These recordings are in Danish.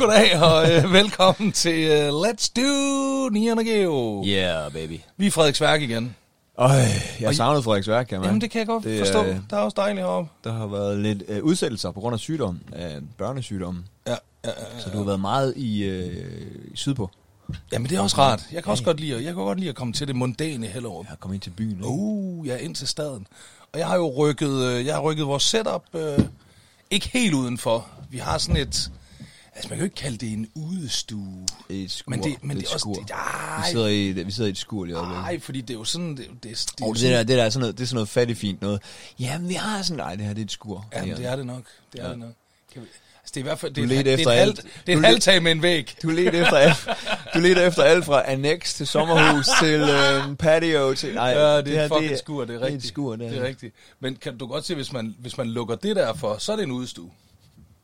goddag og øh, velkommen til uh, Let's Do Nian Geo. Yeah, baby. Vi er Frederiksværk igen. Øj, jeg savnede Frederiksværk, kan man. Jamen, det kan jeg godt Det, det, forstå. øh, Der er også dejligt heroppe. Der har været lidt øh, udsættelser på grund af sygdom, af børnesygdom. Ja, ja, ja, Så du har været meget i, øh, i sydpå. Jamen, det er også rart. Jeg kan også godt lide, at- jeg kan godt lide at komme til det mondæne Hellerup. Jeg har kommet ind til byen. Ikke? Uh, jeg er ind til staden. Og jeg har jo rykket, øh, jeg har rykket vores setup øh, ikke helt udenfor. Vi har sådan et, altså man kan jo ikke kalde det en udestue. Et skur. Men det, men det, et er også, det, vi, sidder i, vi sidder i et skur lige øjeblikket. ej, fordi det er jo sådan, det, det, det, det, er jo det der, det der er sådan noget, det er sådan noget fattigt fint noget. Jamen, vi har sådan, nej, det her det er et skur. Jamen, det er det nok. Det er Ja. det nok. Kan vi, altså, det er i hvert fald, det er, det er alt. det er et halvtag med en væg. Du leder efter alt, du leder efter alt fra annex til sommerhus til øh, patio til... Nej, Ja, det er her, fucking skur, det er rigtigt. Det er et skur, det er. Det er rigtigt. Men kan du godt se, hvis man, hvis man lukker det der for, så er det en udestue.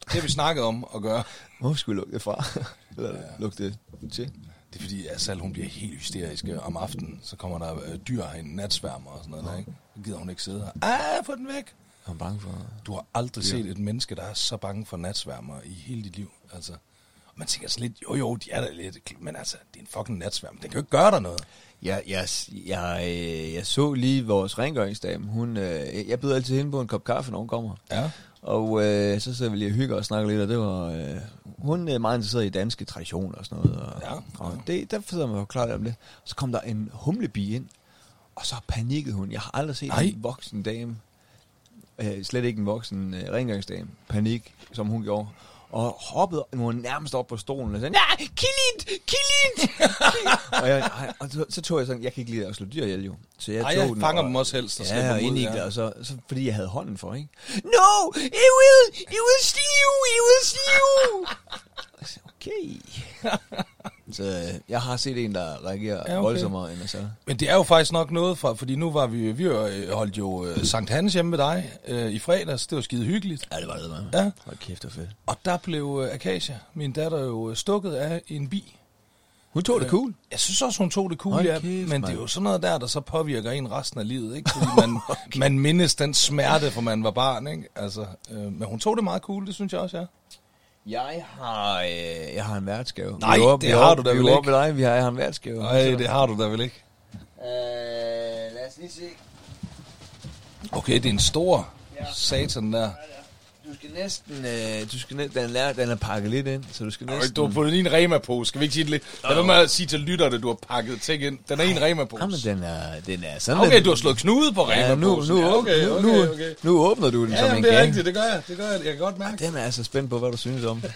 Det har vi snakket om at gøre. Hvorfor skulle vi lukke det fra? Eller ja. lukke det til? Det er fordi, at Sal, hun bliver helt hysterisk øh, om aftenen. Så kommer der øh, dyr herinde, natsværmer og sådan noget der, ikke? Så gider hun ikke sidde her. Ah, få den væk! Jeg er bange for... Du har aldrig set et menneske, der er så bange for natsværmer i hele dit liv. Altså, man tænker sådan lidt, jo jo, de er der lidt, men altså, det er en fucking natsværm. Den kan jo ikke gøre dig noget. Jeg, jeg, jeg, øh, jeg så lige vores rengøringsdame. Hun, øh, jeg byder altid hende på en kop kaffe, når hun kommer. Ja. Og øh, så sidder vi lige og hygger og snakker lidt, og det var... Øh, hun er meget interesseret i danske traditioner og sådan noget. Og, Ja. og det, der sidder man jo klart om det. Så kom der en humlebi ind, og så panikkede hun. Jeg har aldrig set Nej. en voksen dame, øh, slet ikke en voksen øh, rengøringsdame, panik, som hun gjorde. Og hoppede nu nærmest op på stolen og sagde, nej, kill it, kill it! og, jeg, ej, og så, så, tog jeg sådan, jeg kan ikke lide at slå dyr ihjel jo. Så jeg Ej, tog jeg den fanger og- dem også helst og Ja, og ind i det, og så, så, fordi jeg havde hånden for, ikke? No, it will, it will see you, it will see you. Okay. så øh, jeg har set en, der reagerer Ja, okay. okay. voldsommere end så. Men det er jo faktisk nok noget fra, fordi nu var vi, vi øh, holdt jo øh, Sankt Hans hjemme med dig øh, i fredags. Det var skide hyggeligt. Ja, det var det, man. Ja. Hold kæft, det fedt. Og der blev øh, Akasia, min datter, jo øh, stukket af en bi. Hun tog det cool. Jeg synes også, hun tog det cool, Hold ja, men det er jo sådan noget der, der så påvirker en resten af livet, ikke? Fordi man, okay. man mindes den smerte, for man var barn, ikke? Altså, øh, men hun tog det meget cool, det synes jeg også, ja. Jeg har, øh, jeg har en værtsgave. Nej, Vi det vi har du da vi vel ikke. ved dig, vi har, jeg har en værtsgave. Nej, det har du da vel ikke. Øh, lad os lige se. Okay, det er en stor Ja. satan der. Du skal næsten, øh, du skal næsten, den, er, den er pakket lidt ind, så du skal Næsten. Du har puttet en Rema-pose. Skal vi ikke sige det lidt? Lad være med at sige til lytterne, du har pakket ting ind. Den er i en Rema-pose. Jamen, den er, den er sådan Okay, lidt- du har slået knude på Ja, nu, nu, Ja, okay, okay, nu, okay. nu åbner du den Ja, som jamen, en det er gang. rigtigt, det gør jeg. Det gør jeg. Jeg kan godt mærke. Den er jeg så spændt på, hvad du synes om.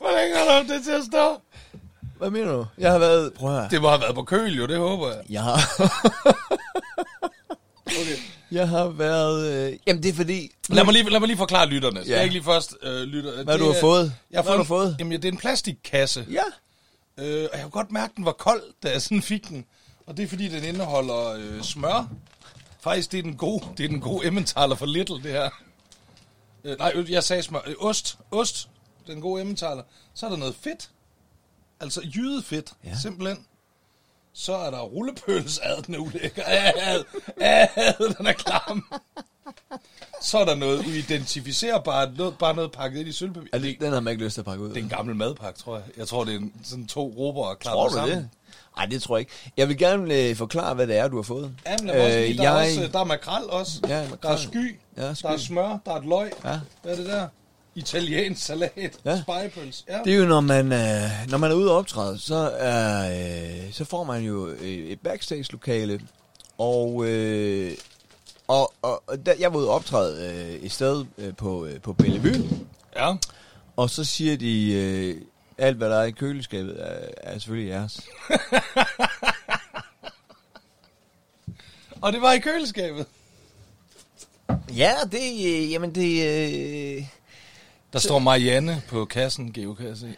Hvor længe har du det til at stå? Hvad mener du? Jeg har været... Prøv at høre. Det må have været på køl, jo, det håber jeg. Jeg har... Okay. jeg har været... Øh... Jamen, det er fordi... Lad mig lige, lad mig lige forklare lytterne. Skal Ja. jeg ikke lige først øh, lytte? Hvad Det du har fået? Jeg har Hvad har du fået? Jamen, det er en plastikkasse. Ja. Øh, og jeg kunne godt mærke, at den var kold, da jeg sådan fik den. Og det er fordi, den indeholder øh, smør. Faktisk, det er den gode, det er den gode Emmentaler for Little, det her. Øh, nej, jeg sagde smør. Øh, ost. Ost. Den gode Emmentaler. Så er der noget fedt. Altså jydefedt, ja. Simpelthen. Så er der rullepøls, ad, den er ulækker. Ad, ad, den er klam. Så er der noget uidentificerbart, noget, bare noget pakket ind i sølvpapir. Altså, den har man ikke lyst til at pakke ud. Det er en gammel madpakke, tror jeg. Jeg tror, det er en, sådan to råber og klapper sammen. det? Nej, det tror jeg ikke. Jeg vil gerne øh, forklare, hvad det er, du har fået. Jamen, øh, også, lige, der, jeg... er også, der er makrel også. Ja, Der er makrel. sky. Ja, sky. Der er smør. Der er et løg. Ja. Hvad er det der? Italiensk salat. Ja. Spejepøls. Ja. Det er jo, når man, øh, når man er ude og optræde, så, er, øh, så får man jo øh, et backstage-lokale, og, øh, og, og, og der, jeg var ude og optræde øh, et sted øh, på, øh, på Bellevue, ja. og så siger de, øh, alt hvad der er i køleskabet er, er selvfølgelig jeres. Og det var i køleskabet. Ja, det, øh, jamen det, øh, Der står Marianne på kassen, Geo, kan jeg se.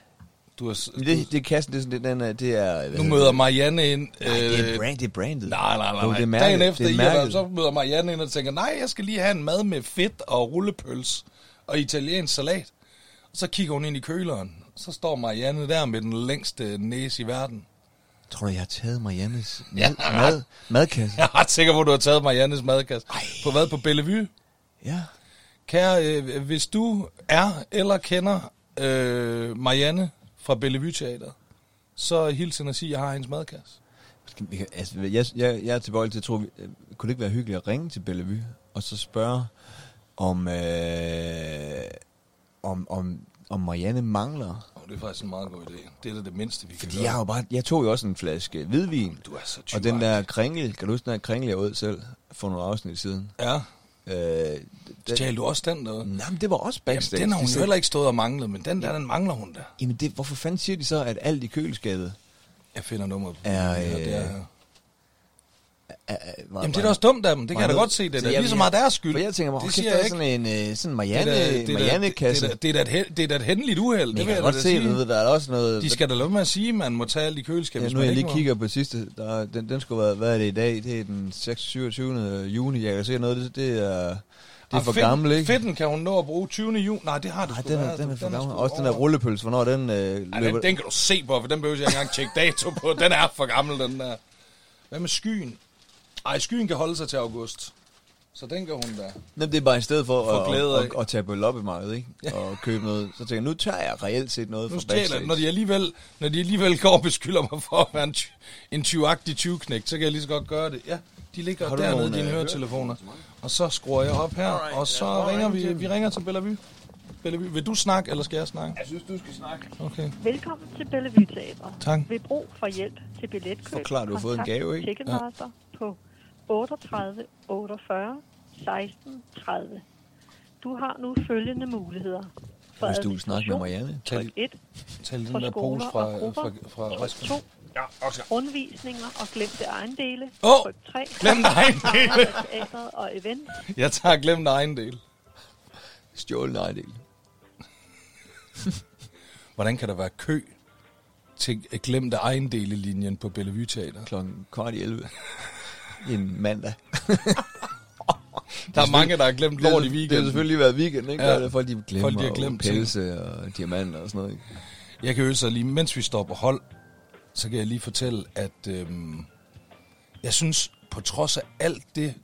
Du har, s- det, det er kassen, det er, sådan, den er, det er... nu møder Marianne ind. det? Nej, det øh, er, brand, det er brandet. Nej, nej, nej. Nej. det er mærket. Dagen efter, det er I så møder Marianne ind og tænker, nej, jeg skal lige have en mad med fedt og rullepøls og italiensk salat. Og så kigger hun ind i køleren, så står Marianne der med den længste næse i verden. Tror du, jeg har taget Mariannes mad, mad, madkasse? Jeg er ret sikker på, at du har taget Mariannes madkasse. Ej. På hvad? På Bellevue? Ja. Kære, øh, hvis du er eller kender øh, Marianne fra Bellevue Teater, så hilsen at sige, at jeg har hendes madkasse. Altså, jeg, jeg, jeg er tilbøjelig til at tro, vi- øh, kunne det ikke være hyggeligt at ringe til Bellevue, og så spørge, om, øh, om, om, om Marianne mangler. Det er faktisk en meget god idé. Det er da det mindste, vi kan Fordi gøre. jeg, har jo bare, jeg tog jo også en flaske hvidvin, Du er så og den der kringle, kan du huske den der kringle, jeg åd selv for nogle afsnit siden? Ja, Øh, den, stjal du også den derude? nej, men det var også Jamen, backstage. den har hun jo heller ikke stået og manglet, men den der, den mangler hun da. Jamen, det, hvorfor fanden siger de så, at alt i køleskabet Jeg finder nummeret Er, øh, det er, er, var, Jamen, det er da også dumt af dem. Det kan jeg da godt se. Det er da lige så meget deres skyld. For jeg tænker mig, det siger jeg sådan en øh, sådan Marianne, det er. Det er da- det er da et er hændeligt uheld. Det vil kan jeg godt se, du ved, der er også noget... De skal da lade med at sige, man må tage alt i køleskabet. Ja, nu jeg lige kigger på sidste, der, den, den skulle være, hvad er det i dag? Det er den 6, 27. juni, jeg kan se noget, det, det er, det er Og for fedten- gammel, ikke? Fedten kan hun nå at bruge 20. juni. Nej, det har det Nej, sgu den er, været. den er for gammel. Også den der rullepølse, hvornår den øh, Ej, løber... den, den kan du se på, for den behøver jeg ikke engang tjekke dato på. Den er for gammel, den der. Hvad med skyen? Ej, skyen kan holde sig til august. Så den kan hun da. Jamen, det er bare i stedet for For at, glæde at, at, at tage på loppemarkedet, ikke? Og købe noget. Så tænker jeg, nu tager jeg reelt set noget Nu fra backstage. når de alligevel, når de alligevel går og beskylder mig for at være en, ty- en tyvagtig tyvknægt, så kan jeg lige så godt gøre det. Ja, de ligger Har du dernede, nogle, dine øh, høretelefoner. Og så skruer jeg op her, og så ringer vi, vi ringer til Bellevue. Bellevue. Vil du snakke, eller skal jeg snakke? Jeg synes, du skal snakke. Okay. Velkommen til Bellevue Teatret. Tak. Ved brug for hjælp til billetkøb, Forklar, du har fået en gave, ikke? Ticketmaster på 38 48 16 30. Du har nu følgende muligheder. For Hvis du vil snakke med Marianne. Tryk 1. Tag den der skoler pose fra, grupper. fra, fra Tryk resten. 2. Ja, Oscar. Rundvisninger og glemte ejendele. Åh, Tryk 3. glem egen del. Teatret og event. Jeg tager glem egen del. Stjålet ejendel. Hvordan kan der være kø til glemte ejendelelinjen på Bellevue Teater? Klokken kvart i 11. En mandag. Der er mange, der har glemt lort i Det har weekenden. selvfølgelig været weekend, ikke? Ja. Der er folk, de glemmer Folk, de har glemt ting. pelse og diamanter og sådan noget. Ikke? Jeg kan så lige, mens vi står på hold, så kan jeg lige fortælle, at øhm, jeg synes, på trods af alt det...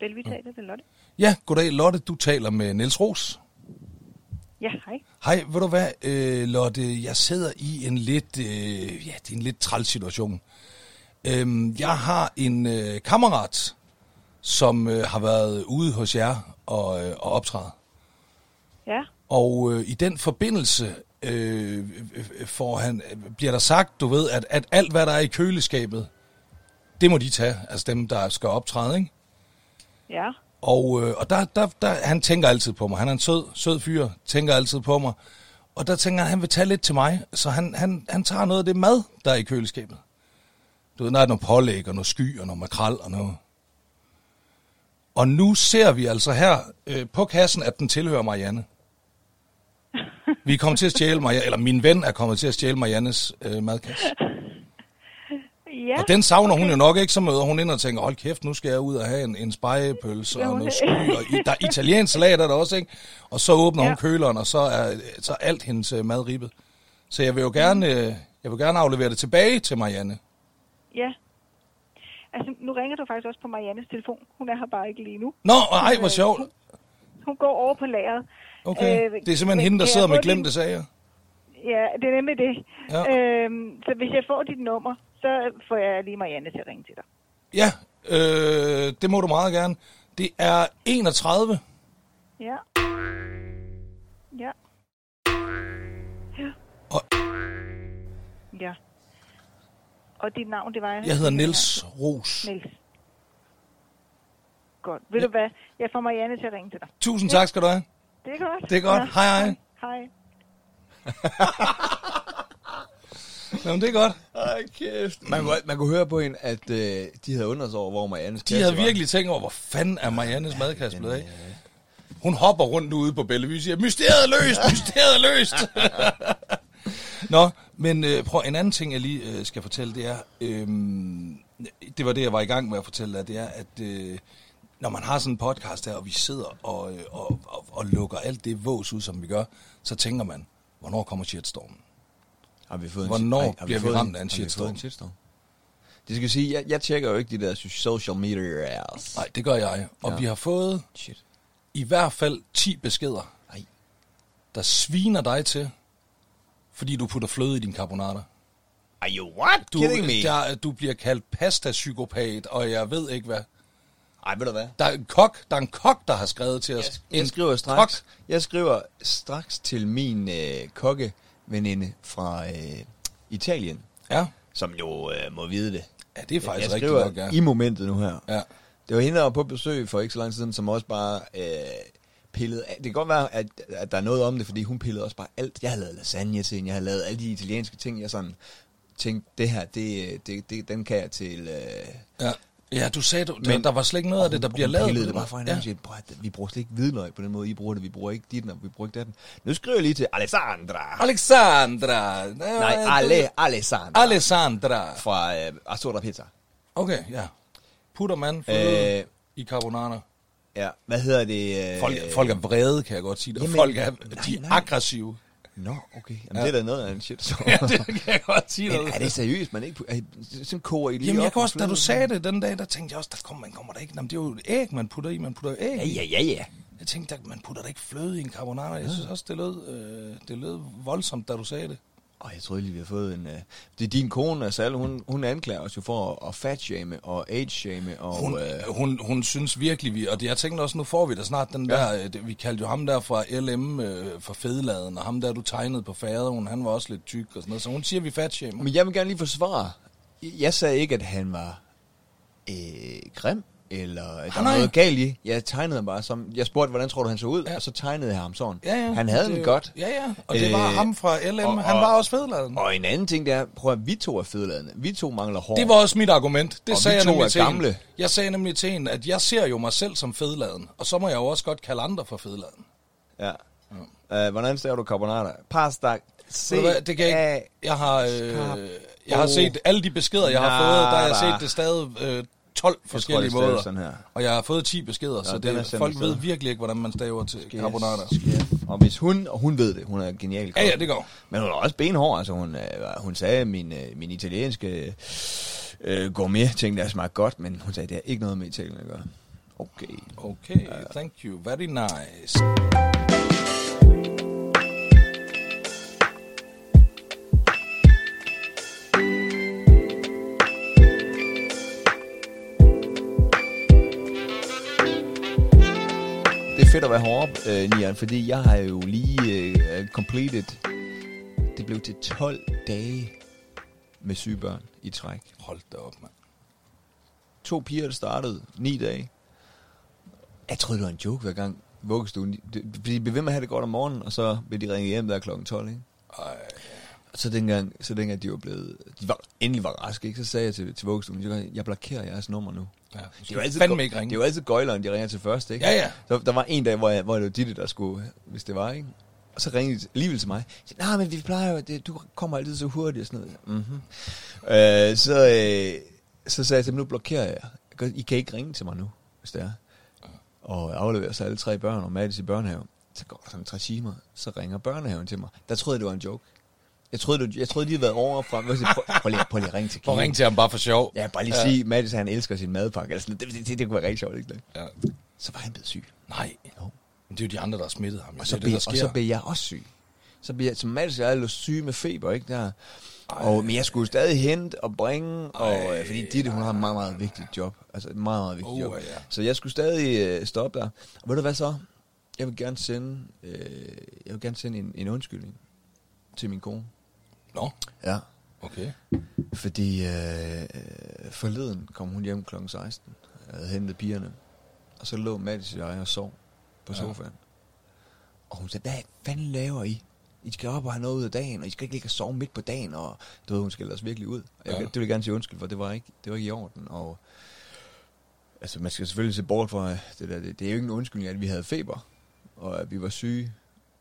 Bellevue Teatret, det er Lotte. Ja, goddag Lotte, du taler med Niels Ros. Ja, hej. Hej, ved du hvad, øh, Lotte, jeg sidder i en lidt, øh, ja, det er en lidt træls situation. Øhm, jeg har en øh, kammerat, som øh, har været ude hos jer og, øh, og optræde. Ja, Og øh, i den forbindelse øh, får han, bliver der sagt, du ved, at, at alt, hvad der er i køleskabet, det må de tage, altså dem, der skal optræde, ikke? ja. Og, øh, og der, der, der, han tænker altid på mig. Han er en sød, sød fyr, tænker altid på mig. Og der tænker han, at han vil tage lidt til mig. Så han, han, han tager noget af det mad, der er i køleskabet. Du ved, der er noget pålæg og noget sky og noget makrel og noget. Og nu ser vi altså her øh, på kassen, at den tilhører Marianne. Vi er kommet til at stjæle Marianne, eller min ven er kommet til at stjæle Mariannes øh, madkasse. Ja, Og den savner hun jo nok ikke, så møder hun ind og tænker, hold kæft, nu skal jeg ud og have en, en spejepølse Ja, og hun noget sky, og i, der er italiensk salat er der også, ikke? Og så åbner hun Ja. køleren, og så er, så er alt hendes øh, mad ribbet. Så jeg vil jo gerne, øh, jeg vil gerne aflevere det tilbage til Marianne. Ja. Altså, nu ringer du faktisk også på Mariannes telefon. Hun er her bare ikke lige nu. Nå, ej, hvor sjovt. Hun går over på lageret. Okay, Øh, det er simpelthen men hende, der sidder med glemte sager. Ja, det er nemlig det. Ja. Øhm, så hvis jeg får dit nummer, så får jeg lige Marianne til at ringe til dig. Ja, øh, det må du meget gerne. Det er 31. Ja. Ja. Ja. Og- Ja. Og dit navn, det var... Jeg hedder Niels Ros. Niels. Godt. Ved du hvad? Jeg får Marianne til at ringe til dig. Tusind tak skal du have. Det er godt. Det er godt. Hej, hej. Hej. Jamen, det er godt. Ej, kæft. Man kunne, man kunne høre på hende, at øh, de havde undret sig over, hvor Mariannes De havde virkelig tænkt over, hvor fanden er Mariannes madkasse blevet af? Hun hopper rundt ude på Bellevue og siger, mysteriet er løst, mysteriet er løst. Nå, men øh, prøv, en anden ting, jeg lige øh, skal fortælle, det er, øh, det var det, jeg var i gang med at fortælle dig, det er, at øh, når man har sådan en podcast her, og vi sidder og, øh, og, og, og lukker alt det vås ud, som vi gør, så tænker man, Hvornår kommer shitstormen? Har vi fået en, Hvornår ej, har bliver vi fået ramt af en vi shitstorm? en shitstorm? Det skal sige, jeg, jeg tjekker jo ikke de der social media. Nej, det gør jeg. Og Ja. vi har fået Shit. i hvert fald 10 beskeder, Nej. der sviner dig til, fordi du putter fløde i din carbonara. Are you what? Du, Kidding me? der, du bliver kaldt pasta-psykopat, og jeg ved ikke hvad. Ej, ved du hvad? Der er en kok, der, er en kok, der har skrevet til os. Jeg, jeg skriver straks. Jeg skriver straks til min øh, kokkeveninde fra øh, Italien, Ja, som jo øh, må vide det. ja det er faktisk jeg rigtigt skriver nok, ja. i momentet nu her. ja. Det var hende, der var på besøg for ikke så lang tid siden, som også bare øh, pillede af. Det kan godt være, at, at der er noget om det, fordi hun pillede også bare alt. Jeg har lavet lasagne til hende, jeg har lavet alle de italienske ting, jeg sådan tænkte, det her, det, det, det, den kan jeg til... Øh, Ja. ja, du sagde, du, der, Men- der var slet ikke noget af det, der bliver lavet. Det den bare for hinanden. Ja. At- vi bruger slet ikke hvidløg på den måde, I bruger det. Vi bruger ikke dit, og vi bruger ikke datten. Nu skriver jeg lige til Alessandra. Alexandra. Nej, Ale, Alessandra. Alessandra. Fra øh, Asura Pizza. Okay, ja. Putter man Øh, i carbonara. Ja, hvad hedder det? Øh, Folk, folk er vrede, kan jeg godt sige. Jamen, folk er, nej, de er nej. aggressive. Nå, okay. Jamen, Ja. det er da noget af en shit. Så. Ja, det kan jeg godt sige Men er det seriøst, man ikke... Er, sådan koger I lige Jamen, jeg kan også, da du sagde det den dag, der tænkte jeg også, der kommer, man kommer der ikke. Jamen, det er jo æg, man putter i. Man putter æg Ja, ja, ja, ja. Jeg tænkte, der, man putter da ikke fløde i en carbonara. Jeg synes også, det lød, øh, det lød voldsomt, da du sagde det. Og jeg troede lige, vi har fået en... Uh, det er din kone, Sal, hun, hun anklager os jo for at, at fatshame og age-shame. Og, Hun, øh, hun, hun synes virkelig, vi... Og det, jeg tænkte også, nu får vi da snart den Ja. der... øh, Det, vi kaldte jo ham der fra LM øh, for fedeladen, og ham der, du tegnede på faderen, han var også lidt tyk og sådan noget. Så hun siger, vi fatshamer. Men jeg vil gerne lige forsvare. Jeg sagde ikke, at han var øh, grim, eller der Ah, var nej. noget galt i. Jeg tegnede ham bare som... Jeg spurgte, hvordan tror du, han så ud? Ja. Og så tegnede jeg ham sådan. Ja, ja. Han havde det, den godt. Ja, ja. Og det var Øh, ham fra LM. og- han var også fedeladen. Og en anden ting, det er, prøv at vi to er fedladende. Vi to mangler hår. Det var også mit argument. Det Og sagde jeg nemlig til gamle. hende. Jeg sagde nemlig til hende, at jeg ser jo mig selv som fedladen. Og så må jeg jo også godt kalde andre for fedladen. Ja. Uh, hvordan staver du carbonara? Pasta. Hvad, det kan jeg ikke. Jeg har, øh, jeg har set alle de beskeder, jeg har fået, der har jeg set det stadig øh, 12 forskellige staves måder. sådan her. Og jeg har fået 10 beskeder, så den er det, sendt folk ved virkelig ikke, hvordan man staver til Skal carbonara. jeg- Og hvis hun, og hun ved det, hun er genial. Ja, ja, det går. Men hun er også benhård, altså hun, øh, hun sagde, at min, øh, min italienske øh, gourmet-ting, der smagte godt, men hun sagde, det har ikke noget med Italien at gøre. Okay. Okay, thank you. Very nice. Er fedt at være heroppe, øh, Nian, fordi jeg har jo lige øh, completed, det blev til 12 dage med syge børn i træk. Hold da op, mand. To piger, der startede 9 dage. Jeg troede, det var en joke hver gang vuggestuen. Fordi de blev ved med at have det godt om morgenen, og så blev de ringet hjem der klokken 12, ikke? Ej, så dengang, så dengang de var blevet, de var, endelig var raske, ikke? så sagde jeg til, til vuggestuen, jeg, jeg blokerer jeres nummer nu. Ja. Det er jo altid, fandme ikke ringe. Det er jo altid gøjleren, de ringer til først, ikke? Ja, ja. Så der var en dag, hvor, jeg, hvor det var Ditte, der skulle, hvis det var, ikke? Og så ringede de alligevel til mig. Nej, men vi plejer jo, det, du kommer altid så hurtigt og sådan noget. Mm-hmm. Øh, så, øh, så sagde jeg til dem, nu blokerer jeg. I kan ikke ringe til mig nu, hvis det er. Og afleverer så alle tre børn og Mads i børnehave. Så går der sådan tre timer, så ringer børnehaven til mig. Der troede jeg, det var en joke. Jeg troede, det, jeg troede de havde været over fra... Prøv, prøv, lige, prøv lige at ringe til Prøv at Kine. ringe til ham bare for sjov. Ja, bare lige Ja. sige, Mads, han elsker sin madpakke. Noget. Det, det, det, det, kunne være rigtig sjovt, ikke? Ja. Så var han blevet syg. Nej, Jo. men det er jo de andre, der har smittet ham. Og så, det blev, det, og så blev jeg også syg. Så blev jeg, som Mads og jeg lå syge med feber, ikke der? Og, men jeg skulle stadig hente og bringe, og, Ej, øh, fordi Ditte, hun har et meget, meget vigtigt job. Altså et meget, meget vigtigt Uh, job. ja. Så jeg skulle stadig øh, stoppe der. Og ved du hvad så? Jeg vil gerne sende, øh, jeg vil gerne sende en, en undskyldning til min kone. Nå, Ja. okay. Fordi øh, øh, forleden kom hun hjem kl. 16. Jeg havde hentet pigerne. Og så lå Mads og jeg og sov på Ja. sofaen. Og hun sagde, hvad fanden laver I? I skal op og have noget ud af dagen, og I skal ikke ligge og sove midt på dagen. Og du ved, hun skældte os virkelig ud. Og jeg, Ja. det vil jeg gerne sige undskyld for, det var ikke, det var ikke i orden. Og, altså, man skal selvfølgelig se bort fra det der. Det, det er jo ikke en undskyldning, at vi havde feber, og at vi var syge.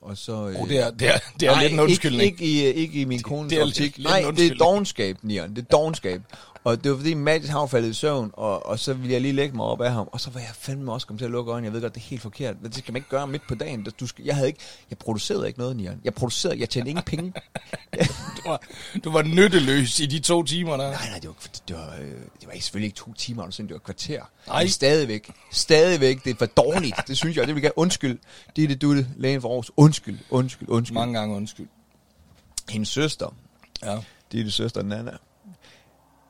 Og så, Oh, det er, det er, det er Nej, lidt en undskyldning. Ikke, ikke, i, ikke i min kones det er optik. lidt- lidt Nej, det er dogenskab, Nian. Det er dogenskab. Og det var fordi Mads har faldet i søvn, og, og så ville jeg lige lægge mig op af ham, og så var jeg fandme også kommet til at lukke øjnene. Jeg ved godt, det er helt forkert. Det skal man ikke gøre midt på dagen. Du skal, jeg, havde ikke, jeg producerede ikke noget, Nian. Jeg producerede, jeg tjente ingen penge. Du var, du var nytteløs i de to timer der. Nej, nej, det var, det var, øh, det var ikke, selvfølgelig ikke to timer, det var et kvarter. Nej. Men stadigvæk, stadigvæk, det er for dårligt. Det synes jeg, det vil jeg gerne. Undskyld, det er det, du lægen for Aarhus. Undskyld, undskyld, undskyld. Mange gange undskyld. Hendes søster, Ja. det er det søster Nana.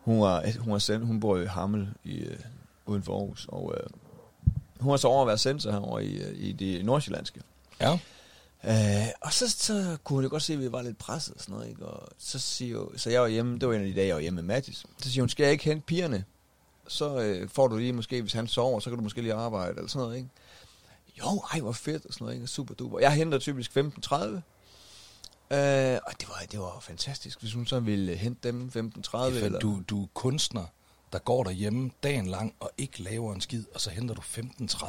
Hun var, hun var sendt, hun bor i Hammel i, øh, uden for Aarhus, og øh, hun var så over at være sensor herovre i, øh, i det nordsjællandske. Ja. Øh, og så, så kunne hun jo godt se, at vi var lidt presset og sådan noget, ikke? Og så siger jo, så jeg var hjemme, det var en af de dage, jeg var hjemme med Mathis. Så siger hun, skal jeg ikke hente pigerne? Så øh, får du lige måske, hvis han sover, så kan du måske lige arbejde, eller sådan noget, ikke? Jo, ej, hvor fedt, og sådan noget, ikke? Super duper. Jeg henter typisk 15.30. Øh, og det var, det var fantastisk, hvis hun så ville hente dem 15.30. Eller... Du, du er kunstner, der går derhjemme dagen lang og ikke laver en skid, og så henter du 15.30.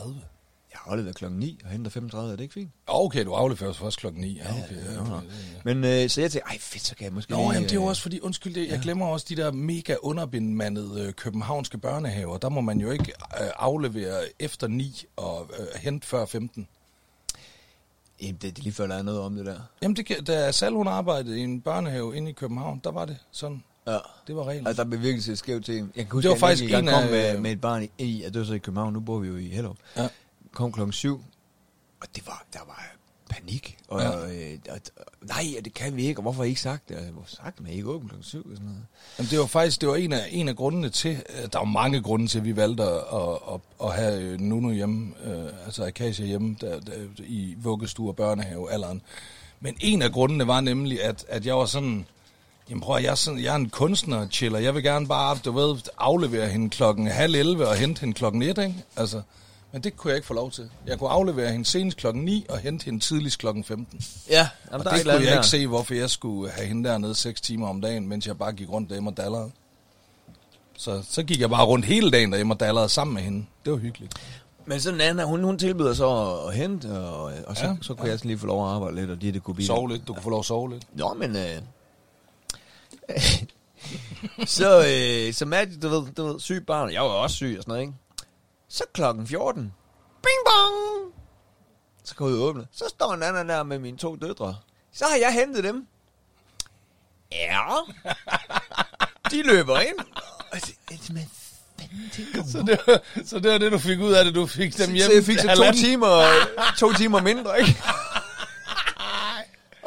Jeg har afleveret klokken 9 og henter 35, er det ikke fint? Okay, du afleverer først klokken 9. Ja, okay, ja, okay, ja, ja. Men øh, så jeg tænkte, ej fedt, så kan jeg måske Nå, lige, jamen, det er jo øh, også fordi, undskyld det, jeg glemmer også de der mega underbemandede øh, københavnske børnehaver. Der må man jo ikke øh, aflevere efter 9 og øh, hente før 15. Jamen, det, det lige før, der er noget om det der. Jamen, det, kan- da Sal hun arbejdede i en børnehave inde i København, der var det sådan. Ja. Det var reglen. Altså, der blev virkelig set skævt til en. Jeg kan huske, Det var at faktisk jeg engang en kom af- med, med et barn i, i, at det var så i København, nu bor vi jo i Hellerup. Ja. Kom klokken syv, og det var, der var panik. Og, Ja. ja. øh, og, nej, det kan vi ikke, og hvorfor har I ikke sagt det? Og Hvorfor sagt man ikke åben klokken syv? Og sådan noget. Jamen, det var faktisk det var en af, en af grundene til, øh, der var mange grunde til, at vi valgte at, at, at, have øh, Nuno hjemme, øh, altså Akasia hjemme der, der, i vuggestue og børnehave alderen. Men en af grundene var nemlig, at, at jeg var sådan, jamen prøv at, jeg er, sådan, jeg er en kunstner, chiller. Jeg vil gerne bare, du ved, aflevere hende klokken halv 11 og hente hende klokken 1, ikke? Altså, men det kunne jeg ikke få lov til. Jeg kunne aflevere hende senest klokken 9 og hente hende tidligst klokken 15. Ja, Og det kunne jeg ikke se, hvorfor jeg skulle have hende dernede 6 timer om dagen, mens jeg bare gik rundt derhjemme og dallerede. Så, så gik jeg bare rundt hele dagen derhjemme og dallerede sammen med hende. Det var hyggeligt. Men så Nana, hun, hun tilbyder så at, hente, og, og så, Ja, så kunne ja. jeg sådan lige få lov at arbejde lidt, og de det kunne blive. Sove lidt. Du kunne få lov at sove lidt. Nå, men... Øh, så, øh, så Matt, du ved, du ved, syg barn, jeg var også syg og sådan noget, ikke? Så klokken 14. Bing bong! Så går jeg ud og åbner. Så står Nana der med mine to døtre. Så har jeg hentet dem. Ja. De løber ind. Og det, Så det, var, så det var det, du fik ud af det. Du fik dem hjem. så jeg fik så to timer, to timer mindre, ikke?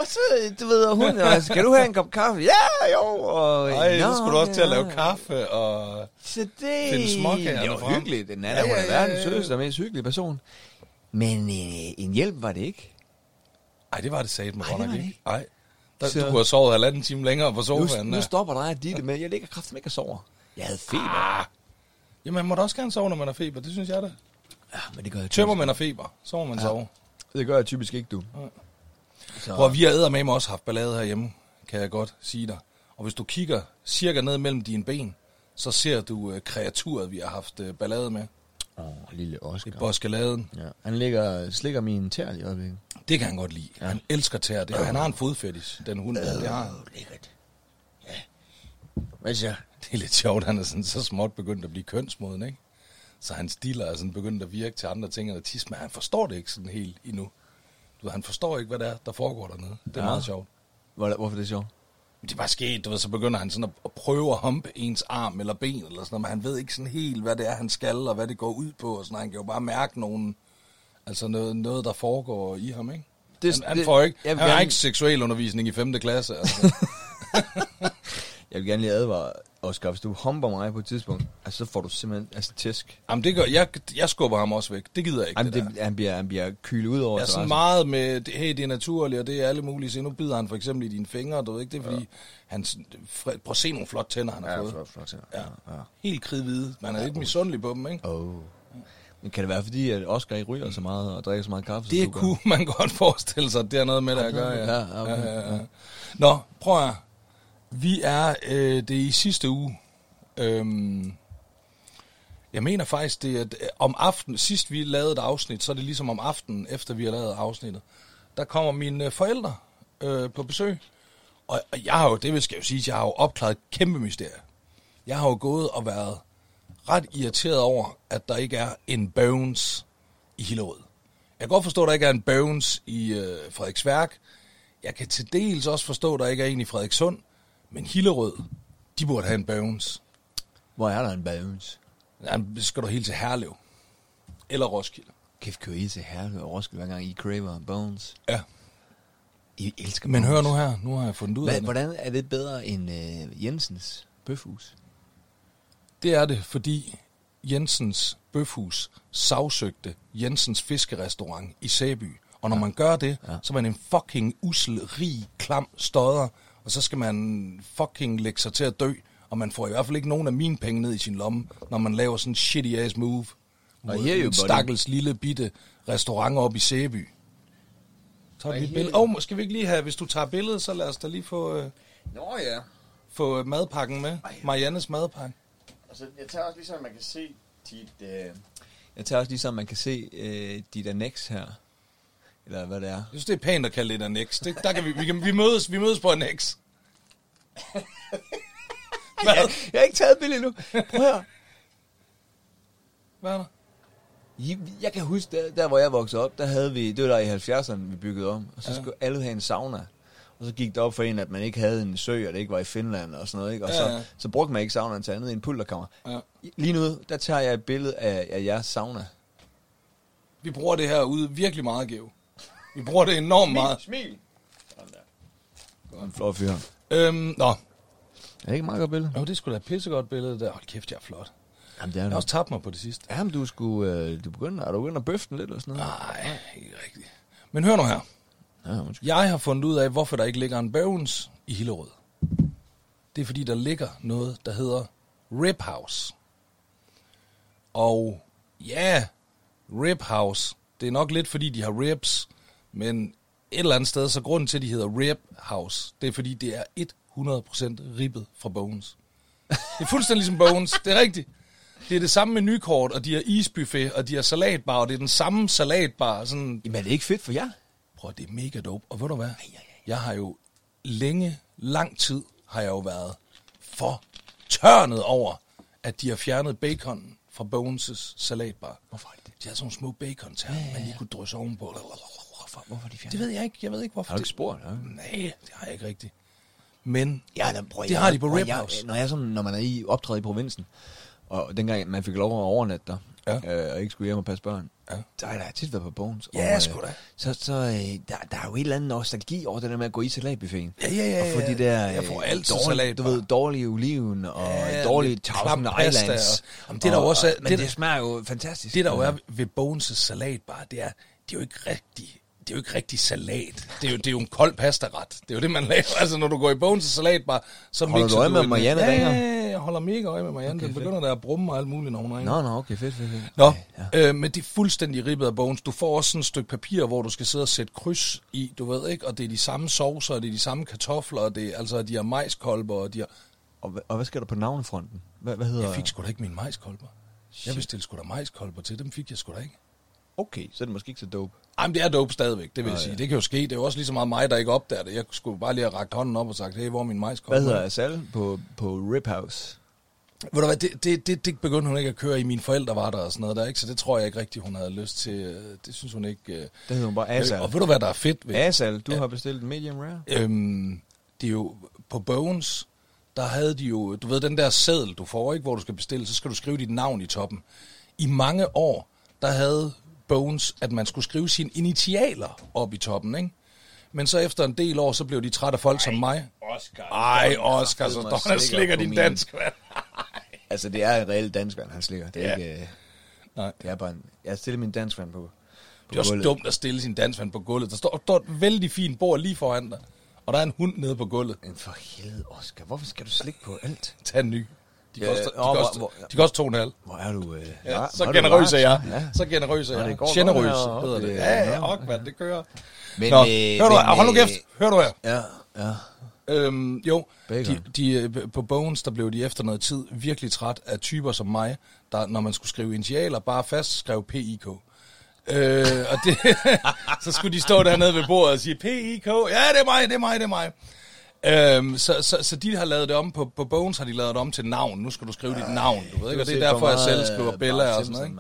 Så, du ved, og hun, og, skal du have en kop kaffe? Ja, jo. Og, Ej, så "Nå, skulle du også til at ja." lave kaffe og... Så det, Finde småkagerne det var frem. hyggeligt. Den er Ja, ja, ja, ja, verdens ja. sødeste og mest hyggelige person. Men øh, en hjælp var det ikke. Ej, det var det med Ej, godt nok ikke. Ej. Der, Så- Du kunne have sovet halvanden time længere på Nu, sofaen. nu der. stopper dig at det med. Jeg ligger kraftigt ikke og sover. Jeg havde feber. Ah. Jamen, man må da også gerne sove, når man har feber. Det synes jeg da. Ja, men det gør jeg Tømmer man har feber, så må man Ja. sove. Det gør jeg typisk ikke, du. Nej. Så, Prøv, vi har eddermame også haft ballade herhjemme, kan jeg godt sige dig. Og hvis du kigger cirka ned mellem dine ben, så ser du uh, kreaturet, vi har haft uh, ballade med. Åh, lille Oscar. I boskaladen. Ja. Han ligger, slikker min tær i øjeblikket. Det kan han godt lide. Ja. Han elsker tæer. Det, han har en fodfetish, den hund. der. Det har han. lækkert. Ja. Hvad siger Det er lidt sjovt, han er sådan så småt begyndt at blive kønsmoden, ikke? Så hans stiller er sådan begyndt at virke til andre ting at tisse, men han forstår det ikke sådan helt endnu. Du ved, han forstår ikke, hvad det er, der foregår dernede. Det er ja. Meget sjovt. Hvor, hvorfor er det sjovt? Men det er bare sket, du ved, så begynder han sådan at, at prøve at humpe ens arm eller ben eller sådan noget, men han ved ikke sådan helt, hvad det er, han skal, og hvad det går ud på, og sådan. Han kan jo bare mærke nogen, altså noget, noget der foregår i ham, ikke? Det- han, han, det- får ikke, jeg han vil har gerne- ikke seksuel undervisning i 5. klasse, altså. Jeg vil gerne lige advare, Oscar, hvis du humper mig på et tidspunkt, altså, så får du simpelthen altså, tæsk. Jamen, det gør, jeg, jeg skubber ham også væk. Det gider jeg ikke, Jamen, det, det, der. han, bliver, han bliver kylet ud over Jeg er sådan meget med, det, hey, det er naturligt, og det er alle mulige. Så nu bider han for eksempel i dine fingre, du ved ikke, det er fordi, han, sådan- fred- prøv at se nogle flotte tænder, han har Ja, fået. flot, flot. Ja. Ja. ja. Helt kridhvide. Man er lidt misundelig på dem, ikke? Oh. Men kan det være fordi, at Oscar ikke ryger så meget og drikker så meget kaffe? Det kunne man godt forestille sig, at det har noget med det at gøre, ja. Ja, okay, ja, ja. Nå, prøv at vi er, øh, det er i sidste uge. Øhm, jeg mener faktisk, det er at, om aftenen, sidst vi lavede et afsnit, så er det ligesom om aftenen, efter vi har lavet afsnittet. Der kommer mine øh, forældre øh, på besøg. Og, og jeg har jo, det skal jeg jo sige, jeg har jo opklaret et kæmpe mysterie. Jeg har jo gået og været ret irriteret over, at der ikke er en Bones i Hillerød. Jeg kan godt forstå, at der ikke er en Bones i øh, Frederiksværk. Jeg kan til dels også forstå, at der ikke er en i Frederikssund. Men Hillerød, de burde have en Bones. Hvor er der en bones? Ja, så skal du helt til Herlev. Eller Roskilde. Kæft, kører I til Herlev og Roskilde, hver gang I craver bones? Ja. I elsker Men bones. hør nu her, nu har jeg fundet ud af Hvad, det. hvordan er det bedre end øh, Jensens bøfhus? Det er det, fordi Jensens Bøfhus sagsøgte Jensens Fiskerestaurant i Sæby. Og når man gør det, Ja. ja. så er man en fucking usel, rig, klam stodder, og så skal man fucking lægge sig til at dø. Og man får i hvert fald ikke nogen af mine penge ned i sin lomme, når man laver sådan en shitty ass move. Mod here you, en buddy. stakkels lille bitte restaurant op i Sæby. Så Og vi et billede. Åh, oh, skal vi ikke lige have, hvis du tager billedet, så lad os da lige få, øh, Nå ja. få madpakken med. Mariannes madpakke. Altså, jeg tager også ligesom, at man kan se dit... Øh, Jeg tager også lige så, man kan se øh, dit annex her. Eller hvad det er. Jeg synes, det er pænt at kalde det et annex. Det, der kan vi, vi, kan, vi, mødes, vi mødes på annex. Hvad? Jeg har ikke taget billedet nu. Prøv her. Hvad er der? Jeg kan huske, der, der hvor jeg voksede op, der havde vi, det var der i 70'erne, vi byggede om, og så Ja. skulle alle have en sauna. Og så gik det op for en, at man ikke havde en sø, og det ikke var i Finland og sådan noget, ikke? Og Ja, så, ja. så brugte man ikke saunaen til andet end en pulterkammer. Ja. Lige nu, der tager jeg et billede af, af jeres sauna. Vi bruger det her ude virkelig meget, Geo. Vi bruger det enormt meget. smil! Sådan der. En flot fyr. Øhm, nå, Er det ikke et meget godt billede? jo, det skulle da et pissegodt billede der. Hold kæft, jeg er flot. Jamen, det er Jeg har også tabt mig på det sidste. Jamen, du skulle, øh, du begynder, er du begyndt at bøffe den lidt eller sådan noget? Nej, ikke rigtigt. Men hør nu her. Ja, undskyld. Jeg har fundet ud af, hvorfor der ikke ligger en Bones i Hillerød. Det er fordi, der ligger noget, der hedder Rib House. Og ja, Rib House, det er nok lidt fordi, de har ribs, men et eller andet sted, så grunden til, at de hedder Rib House, det er fordi, det er 100% ribbet fra Bones. Det er fuldstændig ligesom Bones, det er rigtigt. Det er det samme menukort, og de har isbuffet, og de har salatbar, og det er den samme salatbar, sådan Jamen, er det ikke fedt for jer? Prøv, det er mega dope. Og ved du hvad? Jeg har jo længe, lang tid, har jeg jo været for tørnet over, at de har fjernet bacon fra Bones' salatbar. Hvorfor er det? De har sådan nogle små bacon ja, man lige kunne drysse ovenpå. Hvorfor, hvorfor de fjernet? Det ved jeg ikke. Jeg ved ikke, hvorfor. Har du ikke det... spurgt? Ja. Nej, det har jeg ikke rigtigt. Men Ja, da, prøv, det har de på jeg- House. Når, jeg sådan, når man er i optræde i provinsen, og dengang man fik lov at overnatte der, Ja. øh, og ikke skulle hjem og passe børn, Ja. der har jeg tit været på Bones. Ja, og, øh, sgu da. Så, så øh, der, der er jo et eller andet nostalgi over det der med at gå i salatbuffeten. Ja, ja, ja, Og få ja. de der Jeg får øh, altid dårlige, salatbar. du ved, dårlige oliven og Ja, dårlige Thousand Islands. og- Jamen, det der jo også og, men det det, der- smager jo fantastisk. Det der jo er ved Bones' salatbar, det er, det er jo ikke rigtig det er jo ikke rigtig salat. Det er jo, det er jo en kold pastaret. Det er jo det, man laver. Altså, når du går i Bones' salatbar, så Holder mixer du øje med Marianne ja? Ja, ja, jeg holder mega øje med Marianne. Okay, Den fedt. begynder der at brumme og alt muligt, når hun ringer. Nå, nå, okay, fedt, fedt, fedt. Nå, ja. øh, men det er fuldstændig ribbet af Bones. Du får også sådan et stykke papir, hvor du skal sidde og sætte kryds i, du ved ikke, og det er de samme sovser, og det er de samme kartofler, og det er, altså, de har majskolber, og de har... Og, og hvad sker der på navnefronten? Hvad, hvad hedder... Jeg fik sgu da ikke mine majskolber. Jeg bestilte sgu da majskolber til, dem fik jeg sgu da ikke. Okay, så er det måske ikke så dope. Ej, men det er dope stadigvæk, det vil jeg sige. ja. Det kan jo ske. Det er jo også lige så meget mig, der ikke opdager det. Jeg skulle bare lige have rakt hånden op og sagt, hey, hvor er min majskolber? Hvad hedder Asal på, på Rip House? Ved du hvad, det, det, det, det begyndte hun ikke at køre i. Mine forældre var der og sådan noget der, ikke? Så det tror jeg ikke rigtigt, hun havde lyst til. Det synes hun ikke... øh. Det hedder hun bare Asal. Og ved du, hvad der er fedt ved? Asal, du har bestilt medium rare? Øhm, det er jo på Bones, der havde de jo, du ved, den der seddel, du får, ikke, hvor du skal bestille, så skal du skrive dit navn i toppen. I mange år, der havde Bones, at man skulle skrive sine initialer op i toppen, ikke? Men så efter en del år, så blev de trætte af folk som mig. Oscar. Ej, Oscar, så og slikker din dansk, mand. Altså, det er en reel danskvand, han slikker. Det er Ja. ikke... øh, Nej. Det er bare en... Jeg stiller min danskvand på, på Det er også gulvet. dumt at stille sin dansvand på gulvet. Der står, står et vældig fint bord lige foran dig, og der er en hund nede på gulvet. Men for helvede, Oscar, hvorfor skal du slikke på alt? Tag en ny. De Ja, koster, de hvor- koster, hvor- de koster to og en halv. Hvor er du... Øh, Ja, så er generøs er jeg. Ja. Så generøs er jeg. det går godt Generøs herovre. hedder det. Ja, ja, ok, mand, det kører. Men, Nå, øh, hør du, men, hold nu øh, kæft, hør du her. Ja, ja. Øhm, jo, Bacon. de, de, øh, på Bones, der blev de efter noget tid virkelig træt af typer som mig, der, når man skulle skrive initialer, bare fast skrev PIK. Øh, og det, så skulle de stå dernede ved bordet og sige, PIK, ja, det er mig, det er mig, det er mig. Øhm, så, så, så de har lavet det om, på, på Bones har de lavet det om til navn. Nu skal du skrive dit navn, du ved ikke? Og det er derfor, jeg selv skriver Bella og sådan noget, ikke?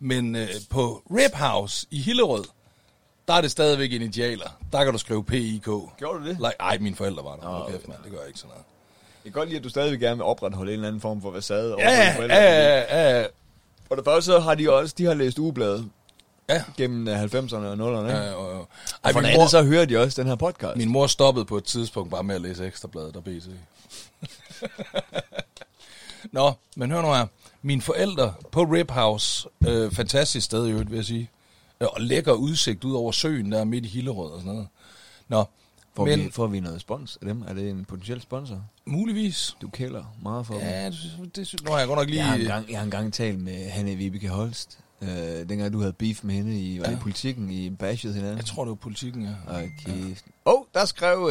Men øh, på Rip House i Hillerød, der er det stadigvæk initialer. Der kan du skrive P-I-K. Gjorde du det? Like, ej, mine forældre var der. Nå, okay. mand. Det gør jeg ikke sådan noget. Jeg kan godt lide, at du stadigvæk gerne vil opretholde en eller anden form for facade. over Ja, dine forældre, ja, ja, ja. For det første så har de også de har læst ugebladet Ja. gennem øh, 90'erne og 0'erne. Ja, Ja, ja, ja. og Ej, for det andet så hører de også den her podcast. min mor stoppede på et tidspunkt bare med at læse ekstrabladet og BT. Nå, men hør nu her. Mine forældre på Rip House, øh, fantastisk sted i øvrigt, vil jeg sige, øh, og lækker udsigt ud over søen der midt i Hillerød og sådan noget. Nå, får, men vi, får vi noget spons af dem? Er det en potentiel sponsor? muligvis. Du kælder meget for dem. Ja, det, det, nu har jeg godt nok lige... Jeg har engang, jeg har engang talt med Hanne Vibeke Holst. Øh, dengang du havde beef med hende i, var Ja. i politikken, I bashed hinanden. Jeg tror, det var politikken, ja. Okay. Åh, oh, der skrev uh,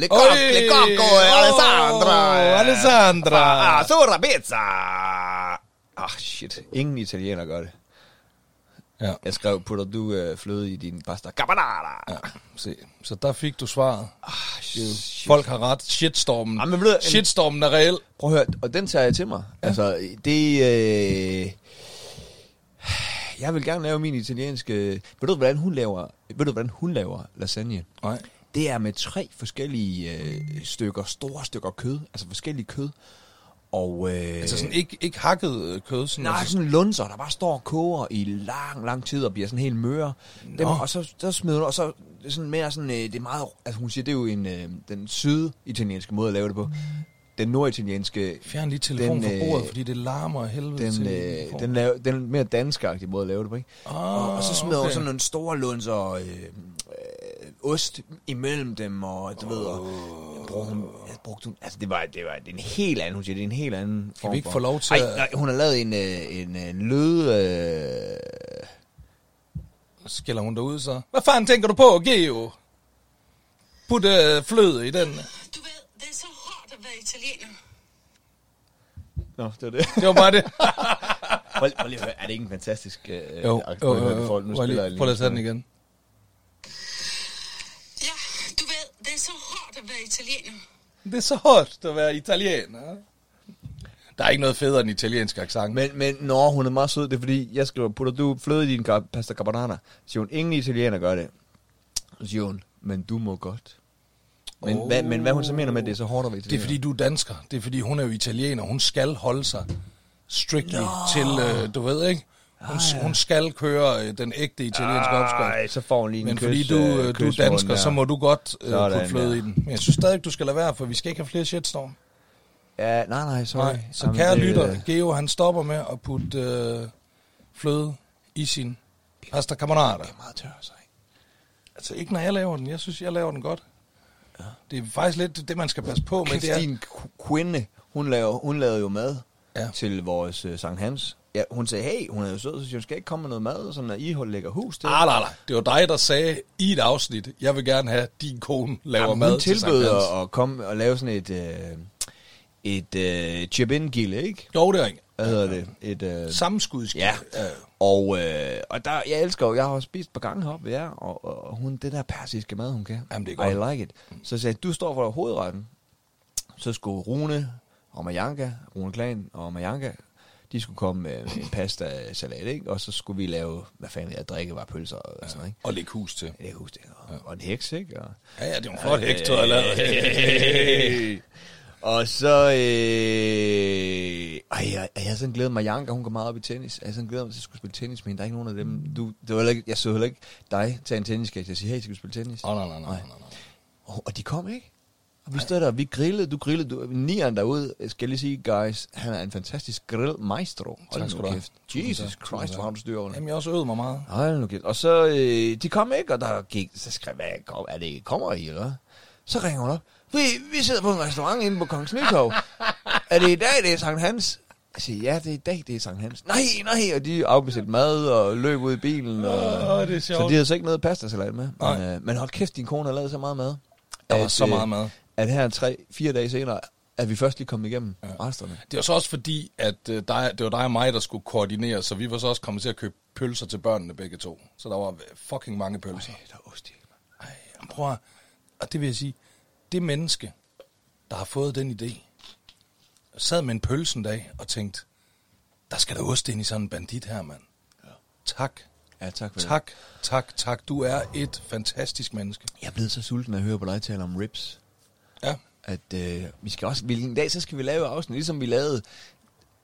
Le Coq! Le Coq og Åh, Alessandra. øh, Alessandra. Ah, Sora pizza. Ah, shit. Ingen italiener gør det. Ja. Jeg skrev, putter du uh, fløde i din pasta carbonara? ja. Se. Så der fik du svaret. Ah, shit. Folk har ret. Shitstormen. Ah, men ved Shitstormen er reel. Prøv at høre, og den tager jeg til mig. Ja. Altså, det... Øh, jeg vil gerne lave min italienske... Ved du, hvordan hun laver, ved du, hvordan hun laver lasagne? Nej. Det er med tre forskellige øh, stykker, store stykker kød, altså forskellige kød. Og, øh, Altså sådan ikke, ikke hakket øh, kød. Sådan Nej, altså, sådan lunser, der bare står og koger i lang, lang tid og bliver sådan helt møre. Dem, og så, så smider du, og så er sådan mere sådan, øh, det er meget, altså hun siger, det er jo en, øh, den syditalienske måde at lave det på. Den norditalienske, Fjern lige telefonen Den, fra øh, bordet, fordi det larmer af helvede den, til. øh, den, lave, den mere danskagtige måde at lave det på, ikke? Ah, og, og så smider okay. sådan nogle store lunser øh, øh, ost imellem dem, og du ved, og brugte hun, ja, brugte hun, altså det var, det var det er en helt anden, hun siger, det er en helt anden form vi ikke for- få lov til Ej, at- nej, hun har lavet en, øh, en, en lød, øh, Skælder hun derud så. Hvad fanden tænker du på, Geo? Put øh, fløde i den. Du ved, det er så hårdt at være italiener. Nå, det var det. Det var bare det. Prøv, prøv lige at høre, er det ikke en fantastisk... Øh, jo, akt- jo, jo, jo. folk, nu Prøv lige, prøv lige at tage den igen. Ja, du ved, det er så hårdt at være italiener. Det er så hårdt at være italiener. Der er ikke noget federe end italiensk accent. Men, men når hun er meget sød, det er fordi, jeg skriver, putter du fløde i din pasta carbonara? Så siger hun, ingen italiener gør det. Så siger hun, men du må godt. Men, Oh. hvad, men hvad hun så mener med, at det er så hårdt at være Det er fordi, du er dansker. Det er fordi, hun er jo italiener. Hun skal holde sig strictly no. til, øh, du ved ikke? Hun, Ah, ja. hun skal køre øh, den ægte italienske opskrift. Ej, så får hun lige en Men kys, fordi du, øh, øh, du er dansker, så må du godt øh, Sådan putte fløde der. i den. Men jeg synes stadig, du skal lade være, for vi skal ikke have flere shitstorm. Ja, nej, nej, sorry. Nej, så Jamen, kære det- lytter, Geo han stopper med at putte øh, fløde i sin pasta carbonara. Det er meget tør, så ikke? Altså ikke når jeg laver den, jeg synes, jeg laver den godt. Ja. Det er faktisk lidt det, man skal passe på med. Det er, Christine Quinde, hun lavede, hun lavede jo mad Ja. til vores uh, Sankt Hans. Ja, hun sagde, hey, hun er jo sød, så hun skal ikke komme med noget mad, sådan at I lægger hus til. Ah, nej, nej. Det var dig, der sagde i et afsnit, jeg vil gerne have, din kone laver Jamen, mad hun til tilbød Sankt Hans. at, komme og lave sådan et, øh, et øh, chip-in-gilde, ikke? Jo, det er ikke. Hvad hedder det? Et, øh, Sammenskudskab. Ja. Og, øh, og der, jeg elsker jo, jeg har spist et par gange heroppe, ja, og, og hun, det der persiske mad, hun kan. Jamen, det er godt. I like it. Så jeg sagde, du står for hovedretten. Så skulle Rune og Majanka, Rune Klan og Majanka, de skulle komme med en pasta salat, ikke? Og så skulle vi lave, hvad fanden jeg drikke var pølser og sådan noget, ikke? Og lægge hus til. Jeg kan huske det. Og, og en heks, ikke? Og, Ja, ja, det er en flot heks, du har lavet. Og så... Øh, ej, jeg, jeg har sådan glædet mig. Janka, hun går meget op i tennis. Jeg har sådan glædet mig til at skulle spille tennis, men der er ikke nogen af dem. Du, det var ikke, jeg så heller ikke dig tage en tenniskægt og sige, hey, skal vi spille tennis? Åh, nej, nej, nej, nej, nej. Og, og de kom ikke. Og vi stod der, vi grillede, du grillede, du, nieren derude, skal jeg lige sige, guys, han er en fantastisk grillmaestro. Hold Tak skal nu kæft. Jesus Christ, hvor har du styr over. Jamen, jeg også øvet mig meget. Hold nu kæft. Og så, øh, de kom ikke, og der gik, så skrev jeg, er det, kommer I, eller? Så ringer hun op. Vi, vi sidder på en restaurant inde på Kongens Nytorv. er det i dag, det er Sankt Hans? Jeg siger, ja, det er i dag, det er Sankt Hans. Nej, nej, og de afbestilte mad og løb ud i bilen. Og, Åh, det er så sjovt. de havde så ikke noget pastasalat med. Nej. Men, øh, men hold kæft, din kone har lavet så meget mad. Der var at, så øh, meget mad. At her tre, fire dage senere, er vi først lige kommet igennem ja. resterne. Det var så også fordi, at øh, det var dig og mig, der skulle koordinere, så vi var så også kommet til at købe pølser til børnene begge to. Så der var fucking mange pølser. Ej, der er ost i. Ej, prøv at, og det vil jeg sige, det menneske, der har fået den idé, sad med en pølse en dag og tænkte, der skal der ost ind i sådan en bandit her, mand. Ja. Tak, Ja, tak for det. tak, tak, tak. Du er et fantastisk menneske. Jeg er blevet så sulten at høre på dig tale om ribs, Ja, at øh, vi skal også, hvilken dag, så skal vi lave afsnit, ligesom vi lavede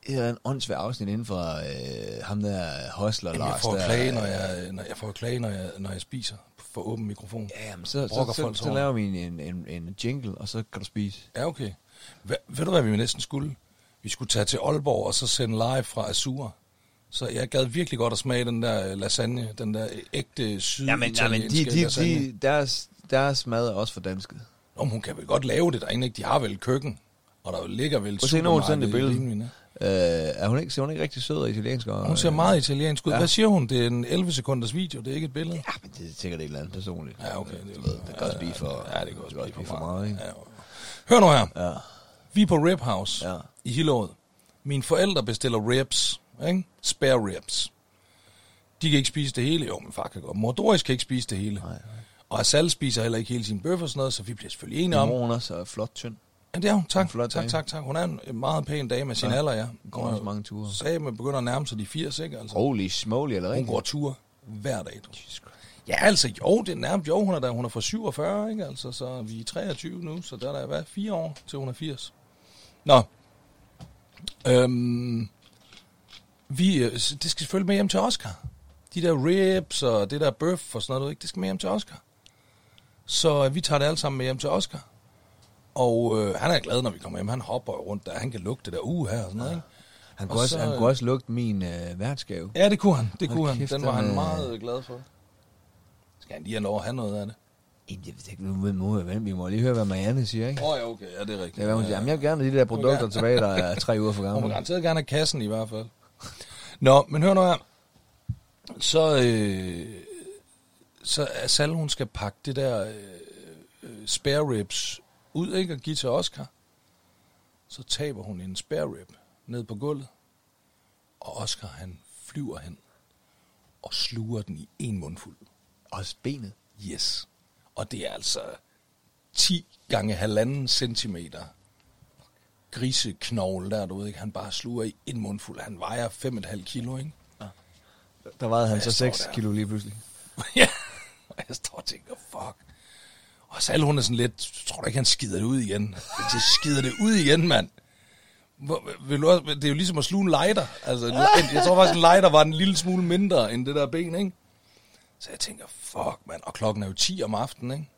et eller andet afsnit inden for øh, ham der hostler Jamen, jeg Lars. får der, klage, når jeg, når jeg får klage, når jeg, når jeg spiser for åben mikrofon. Ja, jamen, så, så, så, så, så laver vi en, en, en, en jingle, og så kan du spise. Ja, okay. Hva, ved du, hvad vi næsten skulle? Vi skulle tage til Aalborg og så sende live fra Azure. Så jeg gad virkelig godt at smage den der øh, lasagne, den der ægte syd Jamen, jamen de, de, de, deres, deres mad er også for dansket. Nå, men hun kan vel godt lave det derinde, ikke? De har vel køkken, og der ligger vel Prøv at se, når hun sendte supermarked et i billede. Øh, er hun ikke, ser hun ikke rigtig sød og italiensk? Og, Hun ser meget italiensk ud. Ja. Hvad siger hun? Det er en 11 sekunders video, det er ikke et billede. Ja, men det er sikkert et eller andet personligt. Ja, okay. Du ved, det kan også blive for, Ja, det kan også blive for meget, ikke? Ja. Hør nu her. Ja. Vi er på Rib House Ja. i Hillerød. Mine forældre bestiller ribs, ikke? Spare ribs. De kan ikke spise det hele. Jo, min far kan godt. Mor Doris kan ikke spise det hele. Nej, nej. Og Asal spiser heller ikke hele sin bøf og sådan noget, så vi bliver selvfølgelig enige om. mor hun er så flot tynd. Ja, det er hun. Tak, flot tak, dame. tak, tak. Hun er en meget pæn dame med sin Ja. alder, ja. Hun går også mange ture. Sagde, man begynder at nærme sig de 80, ikke? Altså. Holy smoly, eller Hun ikke? går tur hver dag. Du. Ja, altså, jo, det er nærmest, jo, hun er der, hun er fra 47, ikke? Altså, så vi er 23 nu, så der er der, hvad, fire år til hun er 80. Nå. Øhm, vi, øh, det skal selvfølgelig med hjem til Oscar. De der ribs og det der bøf og sådan noget, ikke? det skal med hjem til Oscar. Så øh, vi tager det alle sammen med hjem til Oscar. Og øh, han er glad, når vi kommer hjem. Han hopper rundt der. Han kan lugte det der uge her og sådan noget, ikke? Han Og kunne, også, så, han øh, kunne også lugte min øh, værtsgave. Ja, det kunne han. Det Hold kunne han. Den var han er- meget glad for. Skal han lige have lov at have noget af det? Jamen, Jeg ved ikke, nu må jeg vente. Vi må lige høre, hvad Marianne siger, ikke? Åh oh, ja, okay. Ja, det er rigtigt. Det er, hvad hun siger. Ja, Jamen, jeg vil gerne de der produkter tilbage, der er tre uger for Hun må garanteret gerne have kassen i hvert fald. Nå, men hør nu her. Så, øh, så Sal, hun skal pakke det der øh, øh, spare ribs ud, ikke? Og give til Oscar. Så taber hun en spare rib ned på gulvet. Og Oscar, han flyver hen og sluger den i en mundfuld. Også benet. Yes. Og det er altså 10 gange halvanden centimeter griseknogle der, du ved ikke, han bare sluger i en mundfuld. Han vejer 5,5 kilo, ikke? Der vejede han så står 6 der. kilo lige pludselig. ja. Og jeg står og tænker, fuck. Og Sal, hun er sådan lidt, tror du ikke, han skider det ud igen? Det skider det ud igen, mand. Vil du også, det er jo ligesom at sluge en lighter. Altså, jeg tror faktisk, en lighter var en lille smule mindre end det der ben, ikke? Så jeg tænker, fuck, mand. Og klokken er jo 10 om aftenen, ikke?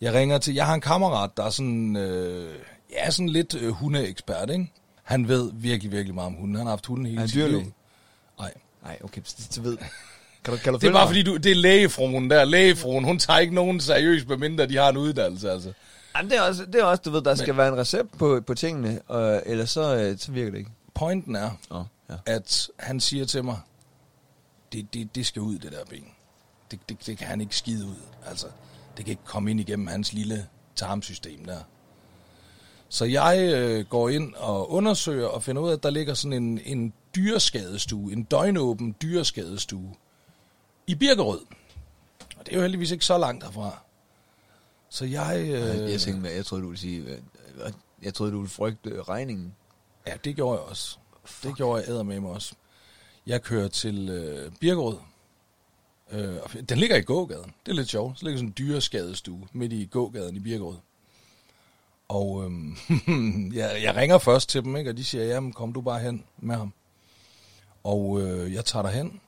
Jeg ringer til, jeg har en kammerat, der er sådan, øh, ja, sådan lidt øh, hundeekspert, ikke? Han ved virkelig, virkelig meget om hunden. Han har haft hunden hele Er han dyrlæge? Nej. Nej, okay, så ved. Kan du, kan du Det er bare mig? fordi, du, det er lægefruen der. Lægefruen, hun tager ikke nogen seriøst, medmindre de har en uddannelse, altså. Jamen, det, er også, det er også, du ved, der skal være en recept på, på tingene, og, ellers så, øh, så virker det ikke. Pointen er, Oh, ja. at han siger til mig, det, det, det skal ud, det der ben. Det, det, det kan han ikke skide ud. Altså, det kan ikke komme ind igennem hans lille tarmsystem der. Så jeg øh, går ind og undersøger og finder ud af, at der ligger sådan en, en dyreskadestue, en døgnåben dyreskadestue i Birkerød. Og det er jo heldigvis ikke så langt herfra. Så jeg... Øh, Jeg tænkte, jeg troede, du ville sige, jeg troede, du ville frygte øh, regningen. Ja, det gjorde jeg også. Det gjorde jeg æder med mig også. Jeg kører til øh, Birkerød. Øh, den ligger i gågaden. Det er lidt sjovt. Så ligger sådan en dyreskadestue midt i gågaden i Birkerød. Og øhm, jeg, jeg ringer først til dem, ikke? og de siger, jamen kom du bare hen med ham. Og øh, jeg tager derhen.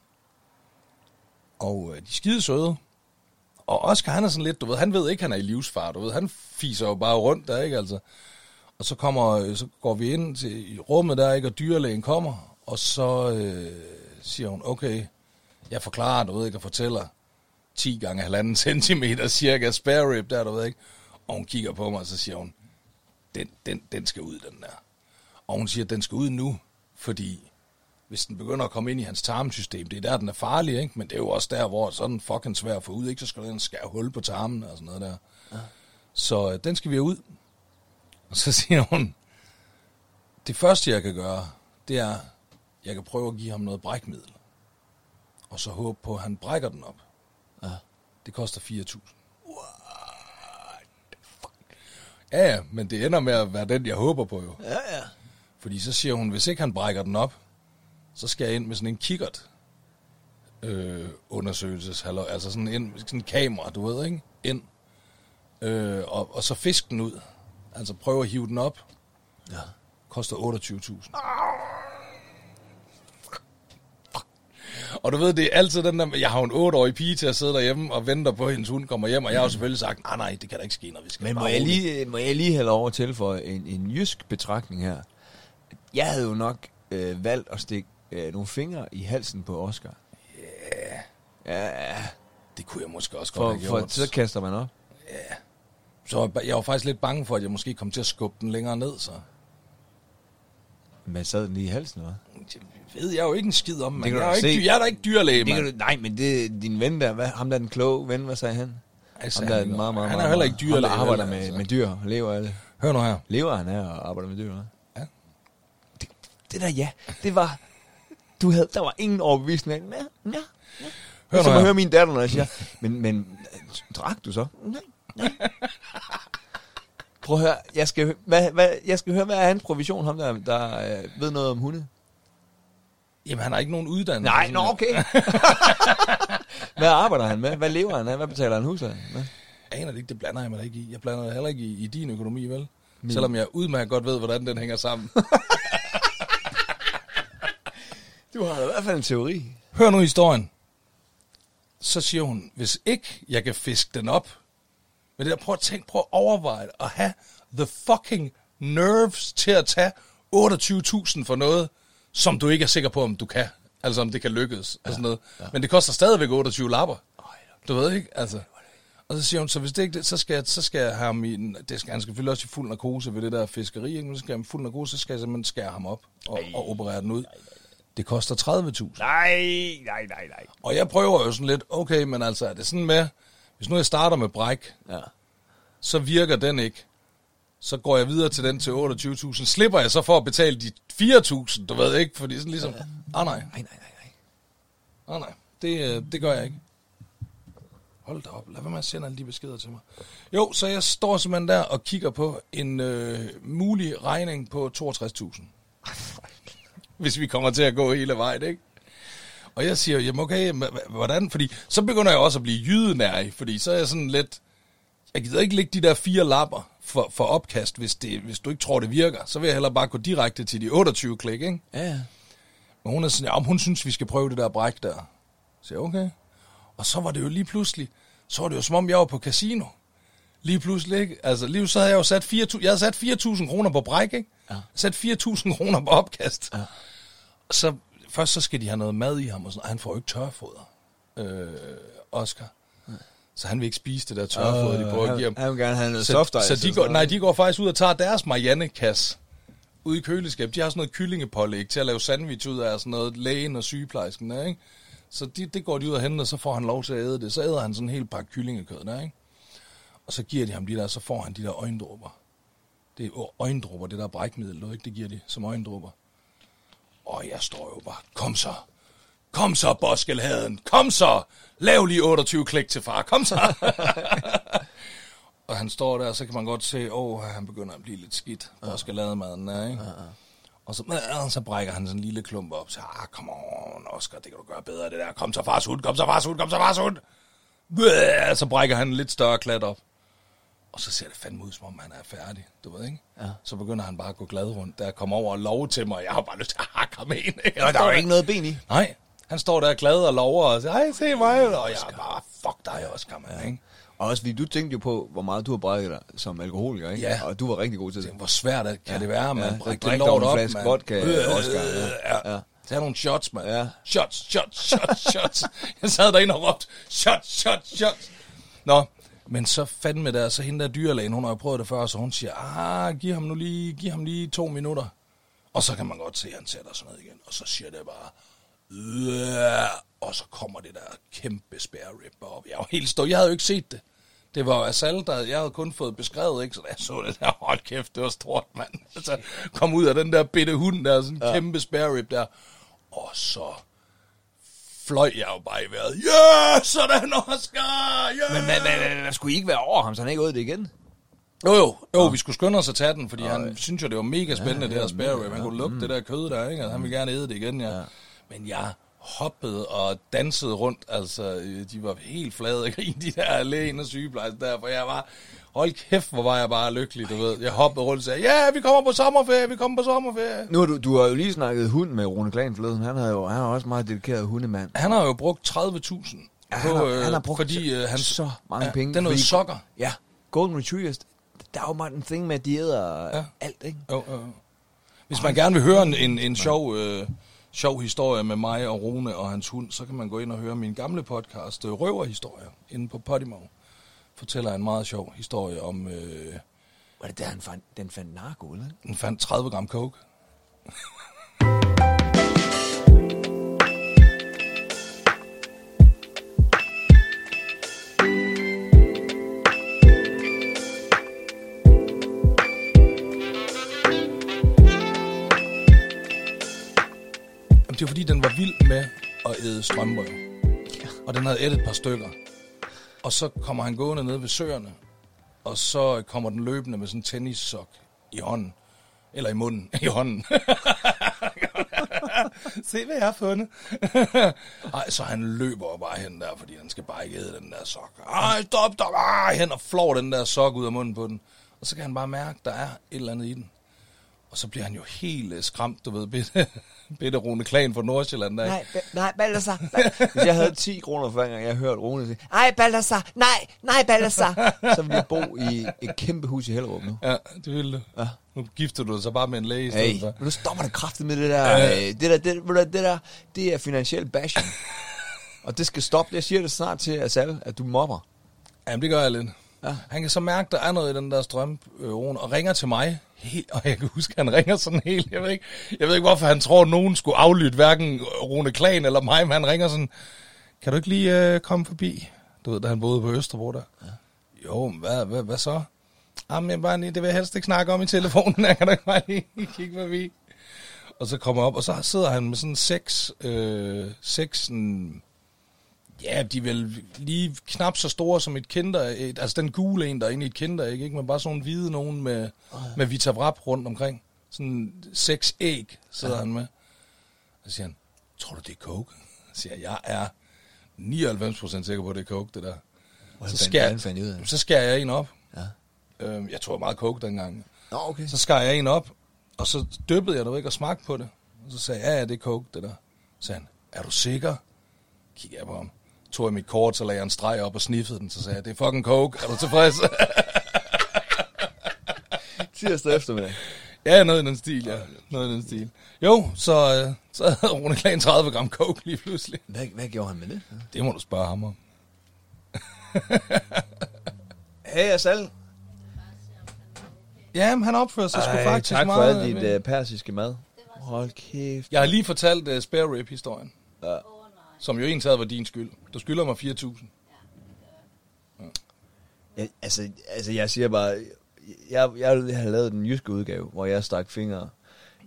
Og øh, de er skide søde. Og Oscar, han er sådan lidt, du ved, han ved ikke, han er i livsfar, du ved. Han fiser jo bare rundt der, ikke altså. Og så, kommer, øh, så går vi ind til i rummet der, ikke, og dyrlægen kommer, og så øh, siger hun, okay, jeg forklarer, du ved ikke, og fortæller 10 gange halvanden centimeter cirka spare rib der, du ved ikke. Og hun kigger på mig, og så siger hun, den, den, den skal ud, den der. Og hun siger, den skal ud nu, fordi hvis den begynder at komme ind i hans tarmsystem, det er der, den er farlig, ikke? Men det er jo også der, hvor sådan fucking svær at få ud, ikke? Så skal den skære hul på tarmen og sådan noget der. Ja. Så øh, den skal vi have ud. Og så siger hun, det første, jeg kan gøre, det er, jeg kan prøve at give ham noget brækmiddel. Og så håbe på, at han brækker den op. Ja. Det koster 4.000. Ja, ja, men det ender med at være den, jeg håber på jo. Ja, ja. Fordi så siger hun, hvis ikke han brækker den op, så skal jeg ind med sådan en kikkert øh, undersøgelses, altså sådan en, sådan en kamera, du ved, ikke? Ind. Øh, og, og så fisk den ud. Altså prøve at hive den op. Ja. Koster 28.000. Og du ved, det er altid den der, jeg har en 8-årig pige til at sidde derhjemme og venter på, at hendes hund kommer hjem, og jeg har jo selvfølgelig sagt, nej, nej, det kan da ikke ske, når vi skal Men må jeg, roligt." lige, må jeg lige have lov at tilføje en, en jysk betragtning her? Jeg havde jo nok øh, valgt at stikke øh, nogle fingre i halsen på Oscar. Ja. Ja, ja. Det kunne jeg måske også For, godt have for gjort. så kaster man op. Så jeg var faktisk lidt bange for, at jeg måske kom til at skubbe den længere ned, så. Men sad den lige i halsen, eller Det ved jeg jo ikke en skid om, men jeg er, ikke, se. dy- jeg er da ikke dyrlæge, mand. du, Nej, men det din ven der, hvad, ham der er den kloge ven, hvad sagde han? Altså, ham der er han jo- meget, meget, han er heller ikke dyrlæge. Der arbejder med, altså. med dyr, lever af det. Hør nu her. Lever han af og arbejder med dyr, eller? Ja. Det, det der ja, det var... Du havde, der var ingen overbevisning. Ja, ja, ja. Hør nu her. høre min datter, når jeg siger, men, men drak du så? Nej, nej. Prøv at høre, jeg skal, hvad, hvad, jeg skal høre, hvad er hans provision, ham der, der øh, ved noget om hunde? Jamen, han har ikke nogen uddannelse. Nej, nå, okay. hvad arbejder han med? Hvad lever han af? Hvad betaler han husleje med? Jeg aner det ikke, det blander jeg mig ikke i. Jeg blander heller ikke i, i din økonomi, vel? Selvom jeg udmærket godt ved, hvordan den hænger sammen. Du har da i hvert fald en teori. Hør nu historien. Så siger hun, hvis ikke jeg kan fiske den op, men det der, prøv at tænke, prøv at overveje at have the fucking nerves til at tage 28.000 for noget, som du ikke er sikker på, om du kan. Altså om det kan lykkes og sådan noget. Men det koster stadigvæk 28 lapper. Du ved ikke, altså. Og så siger hun, så hvis det ikke det, så skal jeg, så skal jeg have en- det skal, han skal selvfølgelig også i fuld narkose ved det der fiskeri, ikke? men så skal jeg i fuld narkose, så skal jeg simpelthen skære ham op og, og operere den ud. Det koster 30.000. Nej, nej, nej, nej. Og jeg prøver jo sådan lidt, okay, men altså, er det sådan med, hvis nu jeg starter med bræk, Ja. så virker den ikke. Så går jeg videre til den til 28.000. Slipper jeg så for at betale de 4.000, du ved ikke, fordi sådan ligesom, ah nej, Nej, nej, nej, nej. ah nej, det, øh, det gør jeg ikke. Hold da op, lad være med at sende alle de beskeder til mig. Jo, så jeg står simpelthen der og kigger på en øh, mulig regning på 62.000. Hvis vi kommer til at gå hele vejen, ikke? Og jeg siger, jamen okay, hvordan? Fordi så begynder jeg også at blive jydenærig, fordi så er jeg sådan lidt, jeg gider ikke lægge de der fire lapper for, for opkast, hvis, det, hvis du ikke tror, det virker. Så vil jeg hellere bare gå direkte til de 28 klik, ikke? Ja. Men hun er sådan, ja, om hun synes, vi skal prøve det der bræk der. Så siger jeg, okay. Og så var det jo lige pludselig, så var det jo som om, jeg var på casino. Lige pludselig, ikke? Altså, lige så havde jeg jo sat 4.000, jeg havde sat 4.000 kroner på bræk, ikke? Ja. Sat 4.000 kroner på opkast. Ja. Så først så skal de have noget mad i ham, og sådan, og han får jo ikke tørfoder, øh, Oscar. Så han vil ikke spise det der tørfoder, de prøver at give ham. Han vil gerne have noget Så, soft ice. så de går, nej, de går faktisk ud og tager deres Marianne-kasse ude i køleskab. De har sådan noget kyllingepålæg til at lave sandwich ud af sådan noget lægen og sygeplejersken der, ikke? Så de, det går de ud og henter, og så får han lov til at æde det. Så æder han sådan en hel pakke kyllingekød der, ikke? Og så giver de ham de der, så får han de der øjendråber. Det er øjendråber, det der brækmiddel, du, ikke? Det giver de som øjendråber. Og jeg står jo bare, kom så, kom så, Boskelhaden, kom så, lav lige 28 klik til far, kom så. og han står der, og så kan man godt se, åh, han begynder at blive lidt skidt, Boskelhademaden er, ikke? Og så, øh, så brækker han sådan en lille klump op, så, ah, come on, Oscar, det kan du gøre bedre, det der, kom så, fars hund, kom så, fars hund, kom så, fars hund. Øh, Så brækker han en lidt større klat op. Og så ser det fandme ud, som om han er færdig, du ved ikke? Ja. Så begynder han bare at gå glad rundt, der kommer over og love til mig, og jeg har bare lyst til at hakke ham ind. Ja, der er jo ikke noget ben i. Nej, han står der glad og lover og siger, hej, se mig. Og jeg er bare, fuck dig, Oscar, man, ikke? Og også fordi du tænkte jo på, hvor meget du har brækket dig som alkoholiker, ikke? Ja. Og du var rigtig god til det. Hvor svært det, kan det være, man? Ja, dog lort en op, flaske mand. vodka, Øh, Oscar, ja. Ja. Ja. Tag nogle shots, mand. Ja. Shots, shots, shots, shots. Jeg sad derinde og råbte, shots, shots, shots. Nå, men så fandme der, så hende der dyrlægen, hun har jo prøvet det før, så hun siger, ah, giv ham nu lige, giv ham lige to minutter. Og så kan man godt se, at han sætter sig ned igen, og så siger det bare, "Øh", og så kommer det der kæmpe spare rib op. Jeg var helt stå. Jeg havde jo ikke set det. Det var Asal, der jeg havde kun fået beskrevet, ikke? Så da jeg så det der, hold kæft, det var stort, mand. Altså, kom ud af den der bitte hund der, sådan en ja. kæmpe spare rib der. Og så fløj jeg jo bare i vejret. Ja, sådan Oscar! Ja! Men hvad, hvad, hvad, hvad, skulle I ikke være over ham, så han ikke åd det igen? Jo, jo, jo, vi skulle skynde os at tage den, fordi han synes jo, det var mega spændende, det her spare rib. Han kunne lugte det der kød der, ikke? Og han ville gerne æde det igen, ja. Men jeg hoppede og dansede rundt, altså, øh, de var helt flade af grin, de der lægen og sygeplejersker der, for jeg var, hold kæft, hvor var jeg bare lykkelig, du ved. Jeg hoppede rundt og sagde, ja, vi kommer på sommerferie, vi kommer på sommerferie. Nu har du, du har jo lige snakket hund med Rune Klan forleden. Han er jo han er også meget dedikeret hundemand. Han har jo brugt 30.000 Ja, han, har, øh, han har brugt fordi øh, han, så mange ja, penge. Det er noget fordi- sokker. Ja, Golden Retrievers. Der er jo bare en ting med, at de æder Ja. alt, ikke? Jo, jo. jo. Hvis man gerne vil høre en, en, en sjov, øh, sjov historie med mig og Rune og hans hund, så kan man gå ind og høre min gamle podcast, øh, Røverhistorier, inde på Podimo. Fortæller en meget sjov historie om, øh, Var det der, han fandt, den fandt narko, eller? den fandt 30 gram coke. Jamen, det var fordi, den var vild med at æde strømrør. Og den havde ædt et par stykker. Og så kommer han gående ned ved søerne, og så kommer den løbende med sådan en tennissok i hånden. Eller i munden. I hånden. Se, hvad jeg har fundet. Ej, så han løber bare hen der, fordi han skal bare ikke æde den der sok. Ej, stop, stop. Ej, hen og flår den der sok ud af munden på den. Og så kan han bare mærke, der er et eller andet i den. Og så bliver han jo helt øh, skræmt, du ved, bitte, bitte Rune Klan fra Nordsjælland. Der? Nej, ba- nej, Balthasar. Ba- Hvis jeg havde 10 kroner for hver gang, jeg hørte Rune sige, nej, Balthasar, nej, nej, Balthasar. Så ville jeg bo i et kæmpe hus i Hellerup nu. Ja, det ville du. Ja. Nu gifter du dig så bare med en læge i stedet Hey, for. men nu stopper det kraftigt med det der. Øh, det, der det, hvad, det der, det er finansiel bashing. Og det skal stoppe. Jeg siger det snart til Asal, at du mobber. Jamen, det gør jeg lidt. Ja. Han kan så mærke, der er noget i den der strømrone, og ringer til mig. Helt, og jeg kan huske, han ringer sådan helt. Jeg ved, ikke, jeg ved ikke, hvorfor han tror, at nogen skulle aflytte hverken Rune Klan eller mig, men han ringer sådan, kan du ikke lige øh, komme forbi? Du ved, da han boede på Østerbro der. Ja. Jo, men hvad, hvad, hvad så? Jamen, jeg bare, lige- det vil jeg helst ikke snakke om i telefonen. Jeg kan da ikke bare lige kigge forbi. Og så kommer jeg op, og så sidder han med sådan seks, øh, seks sådan, Ja, de er vel lige knap så store som et kinder, et, altså den gule en, der er inde i et kinder, ikke? Men bare sådan nogle hvide nogen med, med Vitavrap rundt omkring. Sådan seks æg sidder ja. han med. Og så siger han, tror du det er coke? Så siger jeg, jeg er 99% sikker på, at det er coke, det der. Så skærer, fandt ud af så skærer jeg en op. Ja. Øhm, jeg tror meget coke dengang. Nå, okay. Så skar jeg en op, og så dyppede jeg det ikke og smagte på det. Og så sagde jeg, ja, ja, det er coke, det der. Så sagde han, er du sikker? Kigger jeg på ham. Tog jeg mit kort, så lagde jeg en streg op og sniffede den. Så sagde jeg, det er fucking coke. Er du tilfreds? Tirsdag eftermiddag. ja, noget i den stil, ja. Noget i den stil. Jo, så, øh, så havde Rune Klan 30 gram coke lige pludselig. Hvad, hvad gjorde han med det? Det må du spørge ham om. Hey, Asal. Ja, men han opfører sig sgu faktisk tak for meget. alt dit øh, uh, persiske mad. Hold kæft. Jeg har lige fortalt uh, spare rib-historien. Ja. Som jo egentlig var din skyld. Du skylder mig 4.000. Jeg, altså, altså, jeg siger bare, jeg, jeg har lavet den jyske udgave, hvor jeg stak fingre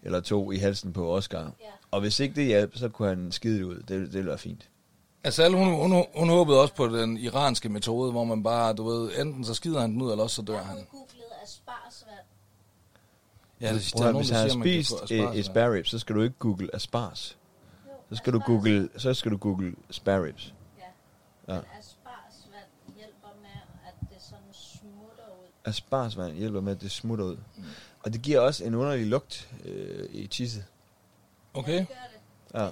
eller to i halsen på Oscar. Ja. Og hvis ikke det hjalp, så kunne han skide det ud. Det, det ville være fint. Altså, hun, hun, hun håbede også på den iranske metode, hvor man bare, du ved, enten så skider han den ud, eller også så dør han. googlet asparsvand. Ja, det, Prøv, hvis han har spist et, et spare rib, så skal du ikke google aspars. Så skal du google, så skal du google spare ribs. Ja. Ja. Men asparsvand hjælper med, at det sådan smutter ud. Asparsvand hjælper med, at det smutter ud. Og det giver også en underlig lugt øh, i tisset. Okay. Gør det. Ja. Gør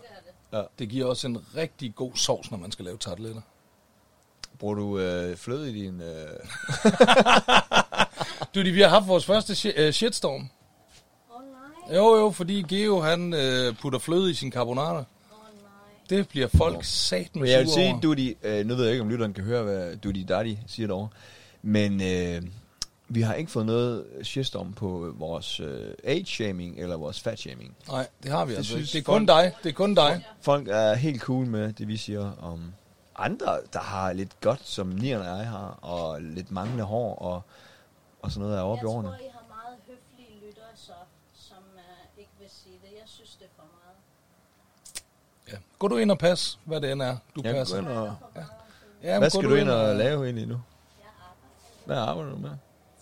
det. Det giver også en rigtig god sovs, når man skal lave tarteletter. Bruger du øh, fløde i din... Øh... Du, de, vi har haft vores første shi- øh, shitstorm. Oh, nej. Jo, jo, fordi Geo, han øh, putter fløde i sin carbonara. Det bliver folk sat med jeg vil sige, du de, øh, nu ved jeg ikke, om lytteren kan høre, hvad Dudi Daddy siger derovre, men øh, vi har ikke fået noget shitstorm på vores øh, age-shaming eller vores fat-shaming. Nej, det har vi Det altså synes ikke. Det er folk- kun dig. Det er kun dig. Folk er helt cool med det, vi siger om andre, der har lidt godt, som Nian og jeg har, og lidt manglende hår, og, og sådan noget er Jeg oppe i årene. tror, I har meget høflige lyttere, så, som uh, ikke vil sige det. Jeg synes, det er for meget. Ja. Gå du ind og pas, hvad det end er, du Jeg passer. ind og, Ja, men hvad skal du ind og lave egentlig nu? Hvad arbejder du med?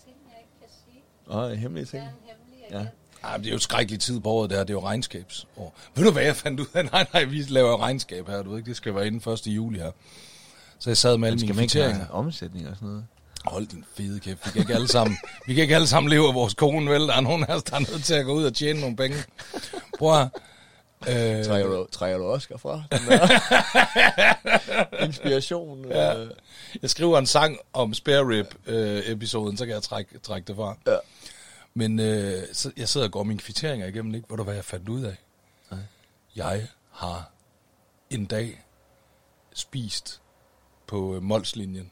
ting, jeg ikke sige. Åh, oh, hemmelige Det ting. er en hemmelig Ja. agent. Ej, det er jo et skrækkeligt tid på året, det her. Det er jo regnskabsår. Ved du, hvad jeg fandt ud af? Nej, nej, vi laver regnskab her. Du ved ikke, det skal være inden 1. juli her. Så jeg sad med alle mine kvitteringer. omsætning og sådan noget? Hold din fede kæft. Vi kan ikke alle sammen, vi kan ikke alle sammen leve af vores kone, vel? Der er nogen af os, der er nødt til at gå ud og tjene nogle penge. Prøv at, øh, Trækker du, trækker du Oscar fra? Inspiration. Ja. Øh. Jeg skriver en sang om Spare Rib-episoden, så kan jeg trække, trække det fra. Ja. Men øh, så jeg sidder og går mine kvitteringer igennem, ikke? Ved du, hvad jeg fandt ud af? Nej. Jeg har en dag spist på øh, Molslinjen.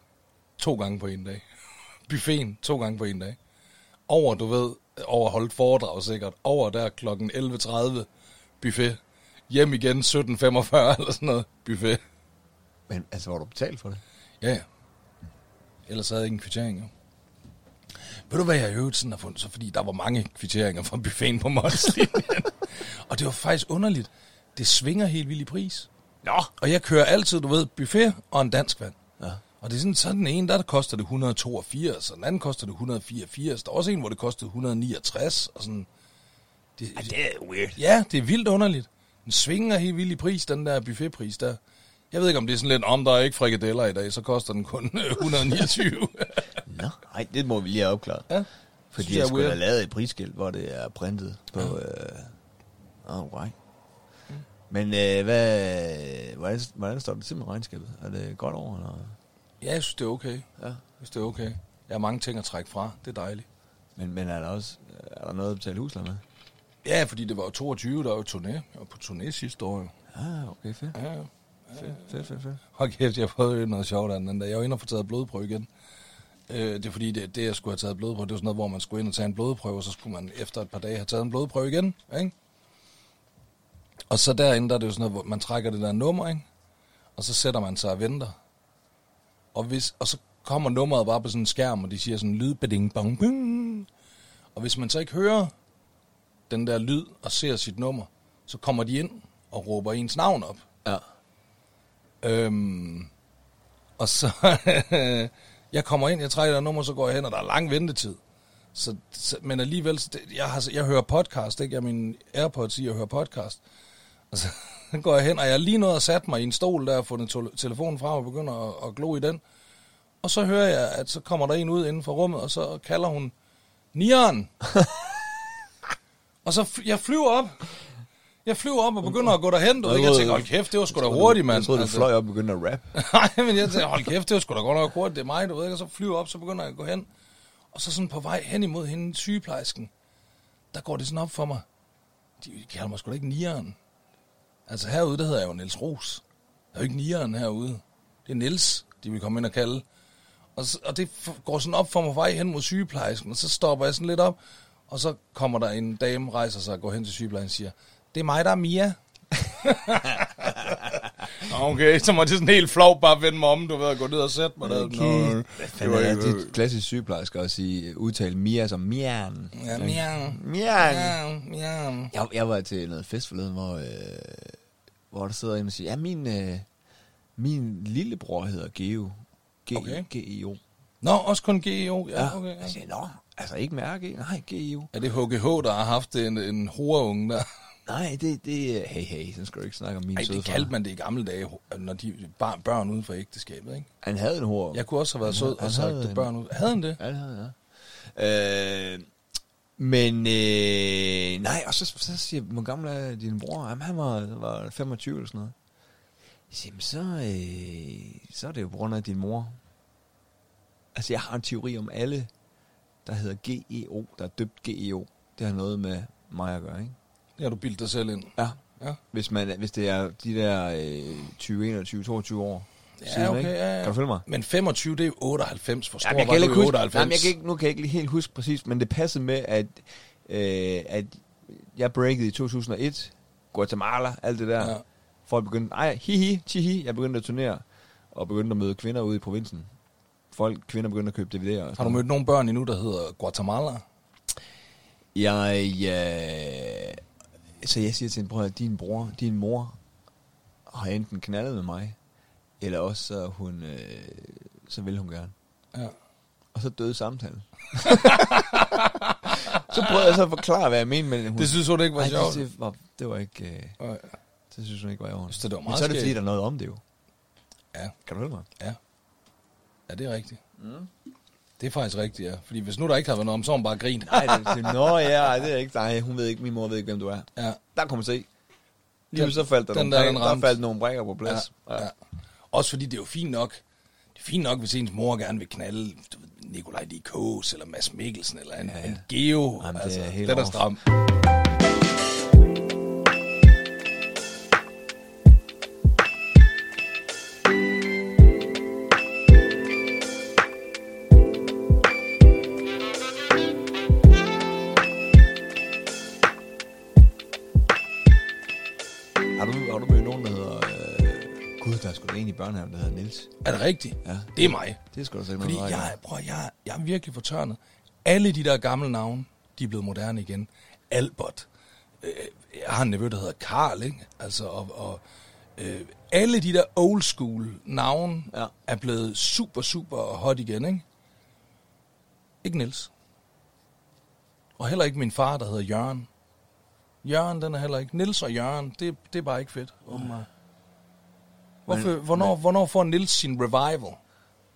To gange på en dag. Buffeten to gange på en dag. Over, du ved, over holdt foredrag sikkert. Over der klokken 11.30 buffet. Hjem igen 17.45 eller sådan noget. Buffet. Men altså, har du betalt for det? Ja, ja. Ellers havde jeg ikke en kvittering, jo. Ved du, hvad jeg i øvrigt sådan har fundet? Så fordi der var mange kvitteringer fra buffeten på Molslinjen. og det var faktisk underligt. Det svinger helt vildt i pris. Nå! Og jeg kører altid, du ved, buffet og en dansk vand. Ja. Og det er sådan, så er den ene, der, der koster det 182, og den anden koster det 184. Der er også en, hvor det kostede 169, og sådan. Det, Ja, det er weird. Ja, det er vildt underligt. Den svinger helt vildt i pris, den der buffetpris der. Jeg ved ikke, om det er sådan lidt, om der er ikke frikadeller i dag, så koster den kun øh, 129. Nå, nej, det må vi lige have opklaret. ja. Fordi Synes jeg skulle have lavet et prisskilt, hvor det er printet på... Ja. Øh, oh, right. Men øh, hvad, hvordan, hvordan står det til med regnskabet? Er det godt over? Eller? Ja, jeg synes, det er okay. Ja. Jeg synes, det er okay. Jeg har mange ting at trække fra. Det er dejligt. Men, men er der også er der noget at betale husleje med? Ja, fordi det var jo 22, der var jo turné. Var på turné sidste år. Jo. Ah, okay, fedt. Ja, ja. Fedt, fedt, fedt, fedt. Hold kæft, jeg prøvede noget sjovt den der. Jeg var inde og få taget blodprøve igen. Øh, det er fordi, det, det, jeg skulle have taget blodprøve, det var sådan noget, hvor man skulle ind og tage en blodprøve, og så skulle man efter et par dage have taget en blodprøve igen, ikke? Og så derinde, der er det jo sådan noget, hvor man trækker det der nummer, ikke? Og så sætter man sig og venter. Og, hvis, og så kommer nummeret bare på sådan en skærm, og de siger sådan lyd, beding, bong, bing. Og hvis man så ikke hører den der lyd og ser sit nummer, så kommer de ind og råber ens navn op. Ja. Øhm, og så, jeg kommer ind, jeg trækker der nummer, så går jeg hen, og der er lang ventetid. Så, så, men alligevel, det, jeg, har, jeg hører podcast, ikke? Jeg min Airpods i, jeg hører podcast. Og så går jeg hen, og jeg har lige nået at sætte mig i en stol der, og fundet to- telefonen frem og begynder at, at glo i den. Og så hører jeg, at så kommer der en ud inden for rummet, og så kalder hun, Nieren! og så fly- jeg flyver op. Jeg flyver op og begynder at gå derhen, du ved ikke? Jeg tænker, hold kæft, det var sgu da hurtigt, mand. Jeg troede, du Altså. fløj op og begyndte at rap. Nej, men jeg tænkte, hold kæft, det var sgu da godt nok hurtigt, det er mig, du ved ikke, og så flyver jeg op, så begynder jeg at gå hen. Og så sådan på vej hen imod hende, sygeplejersken, der går det sådan op for mig. De kalder mig sgu da ikke nieren. Altså herude, der hedder jeg jo Niels Ros. Der er jo ikke nieren herude. Det er Niels, de vil komme ind og kalde. Og, så, og det går sådan op for mig vej hen mod sygeplejersken, og så stopper jeg sådan lidt op, og så kommer der en dame, rejser sig og går hen til sygeplejersken og siger, det er mig, der er Mia. okay, så må det sådan helt flov bare vende mig om, du ved, at gå ned og sætte mig der. Nå, fanden var ikke- det klassisk sygeplejerske at sige, udtale Mia som Mian? Ja. Mian. Miau, miau. Jeg, jeg var til noget fest forleden, hvor, øh, hvor der sidder en og siger, ja, min, øh, min lillebror hedder Geo. G- Okay. G-E-O. Nå, også kun GEO. Ja, okay. Jeg Ja. siger, nå, altså ikke mærke, nej, G-E-O. Er det HGH, der har haft en, en horeunge der? Nej, det, det er, hey, hey, så skal du ikke snakke om min Ej, det kaldte man det i gamle dage, når de bar, børn uden for ægteskabet, ikke? Han havde en hår. Jeg kunne også have været sød og sagt det børn ud. Havde han det? Ja, det havde jeg. Øh, men øh, nej, og så, så siger jeg, hvor gammel er din bror? Jamen, han var, var 25 eller sådan noget. Jeg siger, "Men så, øh, så er det jo på grund af din mor. Altså, jeg har en teori om alle, der hedder GEO, der er døbt GEO. Det har noget med mig at gøre, ikke? Har du bildt dig selv ind. Ja. Ja. Hvis, man, hvis det er de der øh, 20, 21, 22 år Ja, siden, okay, ikke? ja, ja. Kan du følge mig? Men 25, det er jo 98. For stor Jamen, jeg var kan du ikke i huske, 98. jamen, jeg kan ikke, nu kan jeg ikke helt huske præcis, men det passede med, at, øh, at jeg breakede i 2001, Guatemala, alt det der. Ja. Ja. Folk begyndte, ej, hihi, tihi, jeg begyndte at turnere, og begyndte at møde kvinder ude i provinsen. Folk, kvinder begyndte at købe DVD'er. og Har du mødt nogle børn endnu, der hedder Guatemala? Jeg, øh, så jeg siger til hende, bror, din bror, din mor har enten knaldet med mig, eller også så, hun, øh, så vil hun gerne. Ja. Og så døde samtalen. så prøvede jeg så at forklare, hvad jeg mente med hun. Det synes hun ikke var sjovt. det, det, var, det var ikke... Øh, det synes hun ikke var i orden. Så det var Men meget så er det, fordi der er noget om det jo. Ja. Kan du høre mig? Ja. Ja, det er rigtigt. Mm. Det er faktisk rigtigt, ja. Fordi hvis nu der ikke havde været noget om, så har hun bare grint. Nej, det, det, nå ja, det er ikke dig. Hun ved ikke, min mor ved ikke, hvem du er. Ja. Der kunne man se. Lige Den- så faldt der, den nogle, der, brækker, der faldt nogle brækker på plads. Ja, ja. Også fordi det er jo fint nok. Det er fint nok, hvis ens mor gerne vil knalde Nikolaj D. Kås eller Mads Mikkelsen eller en, Ja, ja, ja. en Geo. Jamen, det altså, er helt den er off. Har du, har du mødt nogen, der hedder... Øh, Gud, der er sgu da en i børnehaven, der hedder Nils. Er det rigtigt? Ja. Det er mig. Det skal du sige Fordi jeg, prøv, jeg, jeg er virkelig fortørnet. Alle de der gamle navne, de er blevet moderne igen. Albert. Øh, jeg har en nevø, der hedder Karl, ikke? Altså, og, og øh, alle de der old school navne Ja. er blevet super, super hot igen, ikke? Ikke Niels. Og heller ikke min far, der hedder Jørgen. Jørgen, den er heller ikke. Nils og Jørgen, det, det er bare ikke fedt. Åbenbart. Hvorfor, Men- hvornår, hvornår får Nils sin revival?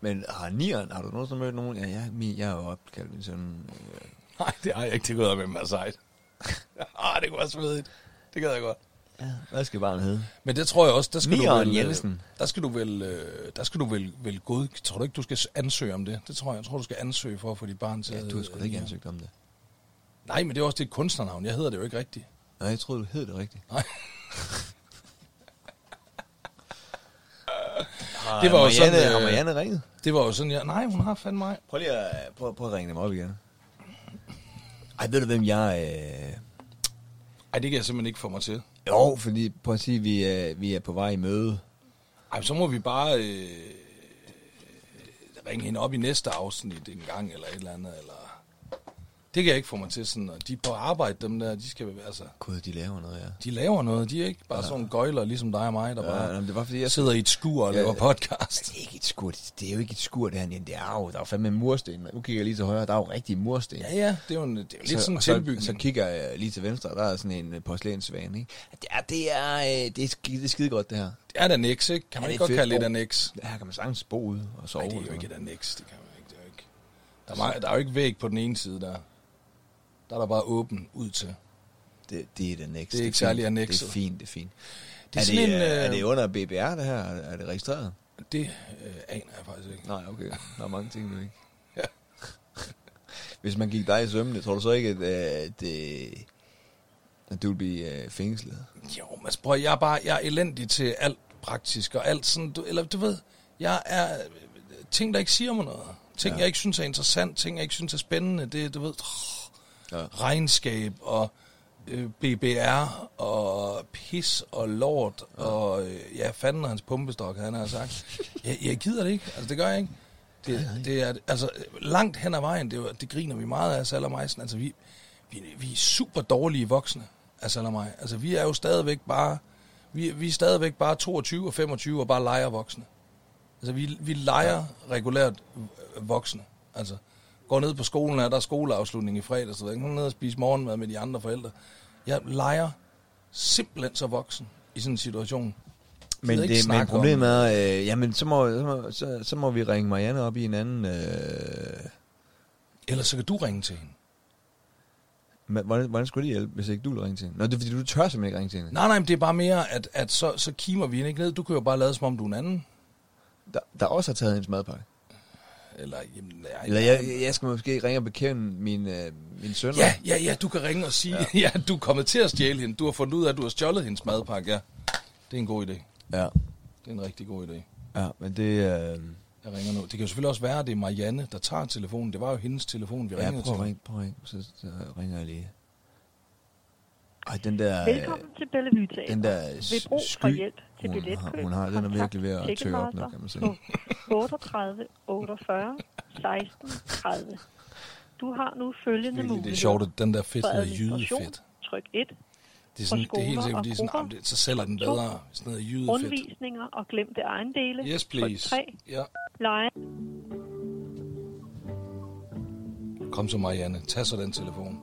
Men har Nieren, har du nogensinde mødt nogen? Ja, jeg, jeg er jo opkaldt søn. Øh, Nej, det har jeg ikke. Det jeg med mig sejt. ah, det kunne være svedigt. Det gad jeg godt. ja, hvad skal barnet hedde? Men det tror jeg også, der skal Nieren du vel... øh, Jensen. Der skal du vel, øh, der skal du vel, vel god... Tror du ikke, du skal ansøge om det? Det tror jeg. Jeg tror, du skal ansøge for at få dit barn til Ja, du har sgu da ikke ansøgt om det. Nej, men det er også det kunstnernavn. Jeg hedder det jo ikke rigtigt. Nej, jeg troede, du hed det rigtigt. Nej. Det var jo Marianne, sådan, øh, Har Marianne ringet? Det var jo sådan, jeg... Nej, hun har fandme mig. Prøv lige at, prøv, prøv at ringe dem op igen. Ej, ved du, hvem jeg... Øh... Ej, det kan jeg simpelthen ikke få mig til. Jo, fordi prøv at sige, vi er, vi er på vej i møde. Ej, så må vi bare øh, ringe hende op i næste afsnit en gang, eller et eller andet, eller... Det kan jeg ikke få mig til sådan, og de er på arbejde, dem der, de skal, altså, Gud, de laver noget, ja. de laver noget, de er ikke bare ja. sådan gøjler, ligesom dig og mig, der Ja, bare jamen, det var fordi, jeg sidder i et skur og Ja, laver ja. podcast. Det er ikke et skur. Det, det er jo ikke et skur, det her. Det er jo, der er fandme en mursten. Nu kigger jeg lige til højre. Der er jo rigtige mursten. Ja, ja, det er jo, en, det er jo lidt sådan en og så, tilbygning. så kigger jeg lige til venstre, der er sådan en øh, porcelænsvane, ikke? Det er, det er, øh, det er, skide, det er skide godt, det her. det er et annex, ikke? Kan Ja, man ikke godt kalde det et annex? Her kan man sagtens bo ude og sove. Nej, det er jo ikke et annex, det kan man ikke. Det er jo ikke. Der er, der er jo ikke væg på den ene side der. Der er der bare åben ud til. Det, det er et annex. Det er ikke særlig Det annexet. er fint, det er fint. Det er, er, det, en... øh, er øh, det under BBR, det her? Er det registreret? Det øh, aner jeg faktisk ikke. Nej, okay. Der er mange ting, du ikke. Ja. Hvis man gik dig i sømne, tror du så ikke, at, øh, at, øh, at du ville blive øh, fængslet? Jo, men prøv, jeg er bare jeg er elendig til alt praktisk og alt sådan, du, eller du ved, jeg er øh, ting, der ikke siger mig noget. Ting, ja. Jeg ikke synes er interessant, ting, jeg ikke synes er spændende, det du ved, Ja. regnskab og øh, BBR og pis og lort ja. og øh, ja, fanden og hans pumpestok, han har sagt. Jeg, jeg gider det ikke, altså det gør jeg ikke. Det, det er, altså langt hen ad vejen, det, det griner vi meget af, Saller Meisen. Altså vi, vi, vi er super dårlige voksne af Saller mig. Altså vi er jo stadigvæk bare, vi, vi er stadigvæk bare 22 og 25 og bare leger voksne. Altså vi, vi leger ja. regulært voksne. Altså går ned på skolen, er der er skoleafslutning i fredag, så jeg, er nede og spise morgenmad med de andre forældre. Jeg leger simpelthen så voksen i sådan en situation. Men, det, men snakke om problemet er, øh, jamen, så må, så, må, så, så må vi ringe Marianne op i en anden... Øh, Ellers så kan du ringe til hende. men hvordan, hvordan skulle det hjælpe, hvis ikke du ville ringe til hende? Nå, det er fordi, du tør simpelthen ikke ringe til hende. Nej, nej, men det er bare mere, at, at så, så kimer vi hende ikke ned. Du kan jo bare lade som om du er en anden. Der, der også har taget hendes madpakke. Eller, jamen, ja, Eller jeg, jeg skal måske ringe og bekende min, øh, min søn. Ja, ja, ja, du kan ringe og sige, ja. ja, du er kommet til at stjæle hende. Du har fundet ud af, at du har stjålet hendes madpakke. Ja, det er en god idé. Ja, Det er en rigtig god idé. ja men det... Øh, Jeg ringer nu. Det kan jo selvfølgelig også være, at det er Marianne, der tager telefonen. Det var jo hendes telefon, vi ja, ringede prøv at til. ringe, prøv at ringe, så, så ringer jeg lige. Ej, den der... Velkommen til Bellevue Teater. den der Ved brug sky, for hjælp til hun billetkøb, har- hun har- den er virkelig ved at tørre op nu, kan man sige. på 38 48 16 30. Du har nu følgende muligheder. det er sjovt, at den der fedt hedder jydefedt. tryk 1. Det er, sådan, det er helt sikkert, og fordi sådan, jamen, det, så sælger den bedre. Sådan noget jydefedt. Rundvisninger og glemte ejendele. Yes, Tryk please. 3. Ja. Leje. Kom så, Marianne. Tag så den telefon.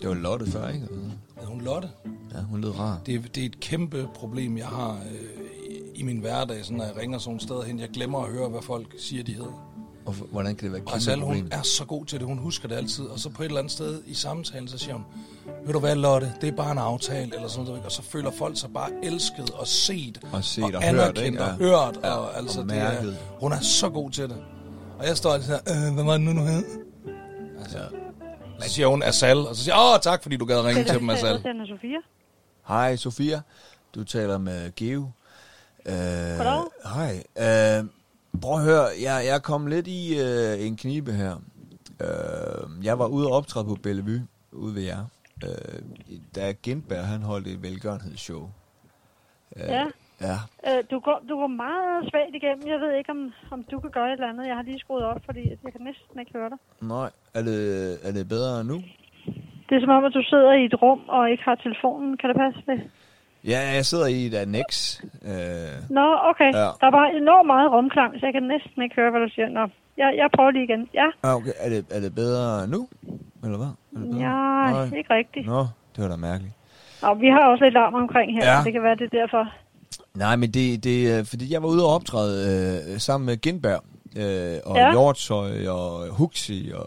Det var Lotte før, ikke? Er hun Lotte? Ja, hun lød rar. Det er, det er et kæmpe problem, jeg har øh, i- min hverdag, sådan, når jeg ringer sådan nogle steder hen. Jeg glemmer at høre, hvad folk siger, de hedder. Og hvordan kan det være et Og kæmpe Sal, problem? hun er så god til det. Hun husker det altid. Og så på et eller andet sted i samtalen, så siger hun, ved du hvad, Lotte, det er bare en aftale, eller sådan noget. Og så føler folk sig bare elsket og set, Og set og hørt, anerkendt ikke? og Ja. hørt. Ja, Og, altså, og det er, hun er så god til det. Og jeg står altid her, øh, hvad var det nu, nu hed? Altså, så siger hun Asal, og så siger jeg, åh, tak, fordi du gad ringe til dem, Asal. Den er Sofia. Hej, Sofia. Du taler med Geo. Øh. Hej. Øh, prøv at høre, jeg, jeg kom lidt i øh, en knibe her. Øh, jeg var ude og optræde på Bellevue, ude ved jer. Øh, da Gindberg, han holdt et velgørenhedsshow. Øh, Ja. Ja. Øh, du, går, du går meget svagt igennem. Jeg ved ikke, om, om du kan gøre et eller andet. Jeg har lige skruet op, fordi jeg kan næsten ikke høre dig. Nej, er det, er det bedre nu? Det er som om, at du sidder i et rum og ikke har telefonen. Kan det passe det? Ja, jeg sidder i et annex. Øh, Nå, okay. Ja. Der var enormt meget rumklang, så jeg kan næsten ikke høre, hvad du siger. Nå, jeg, jeg prøver lige igen. Ja, ah, okay. er, det, er det bedre nu? Eller hvad? Er det bedre? ja Nej. ikke rigtigt. Nå, det var da mærkeligt. Nå, vi har også lidt larm omkring her. Ja. Det kan være, det er derfor. Nej, men det, det er, fordi jeg var ude og optræde øh, sammen med Gindberg øh, og ja. Hjortshøj og Huxi og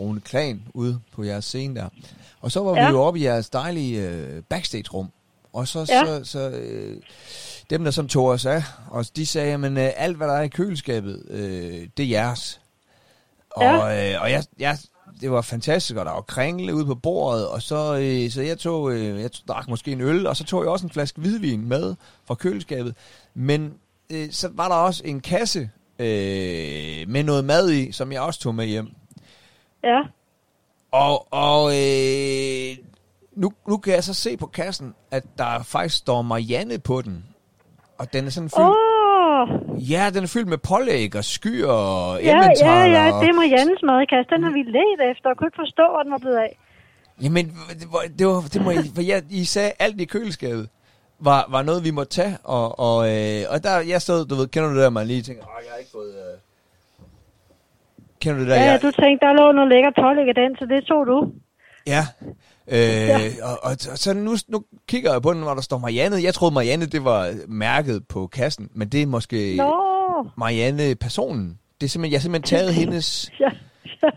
Rune Klan ude på jeres scene der. Og så var ja. Vi jo oppe i jeres dejlige øh, backstage-rum. Og så, Ja. så, så øh, dem, der som tog os af, og de sagde, at øh, alt, hvad der er i køleskabet, øh, det er jeres. Og, Ja. øh, og jeg, jeg, det var fantastisk, og der var kringle ude på bordet, og så, øh, så jeg tog, øh, jeg drak måske en øl, og så tog jeg også en flaske hvidvin med fra køleskabet. Men øh, så var der også en kasse øh, med noget mad i, som jeg også tog med hjem. Ja, Og, og øh, nu, nu kan jeg så se på kassen, at der faktisk står Marianne på den. Og den er sådan fyldt... Åh, Ja, den er fyldt med pålæg og sky og ja, ja, ja, det er Mariannes madkasse. Den har vi let efter og kunne ikke forstå, hvor den var blevet af. Jamen, det var, det, var, det må I, for jeg, I sagde, alt i køleskabet var, var noget, vi måtte tage. Og, og, øh, og der, jeg stod, du ved, kender du det der, man lige tænker, jeg har ikke fået... Øh... Kender du det der? Ja, ja, jeg, du tænkte, der lå noget lækkert pålæg af den, så det tog du. Ja. Øh, og, og, og så nu, nu kigger jeg på den, hvor der står Marianne. Jeg troede, Marianne, det var mærket på kassen, men det er måske Nå, Marianne-personen. Det er simpelthen, jeg har simpelthen taget hendes... ja, ja.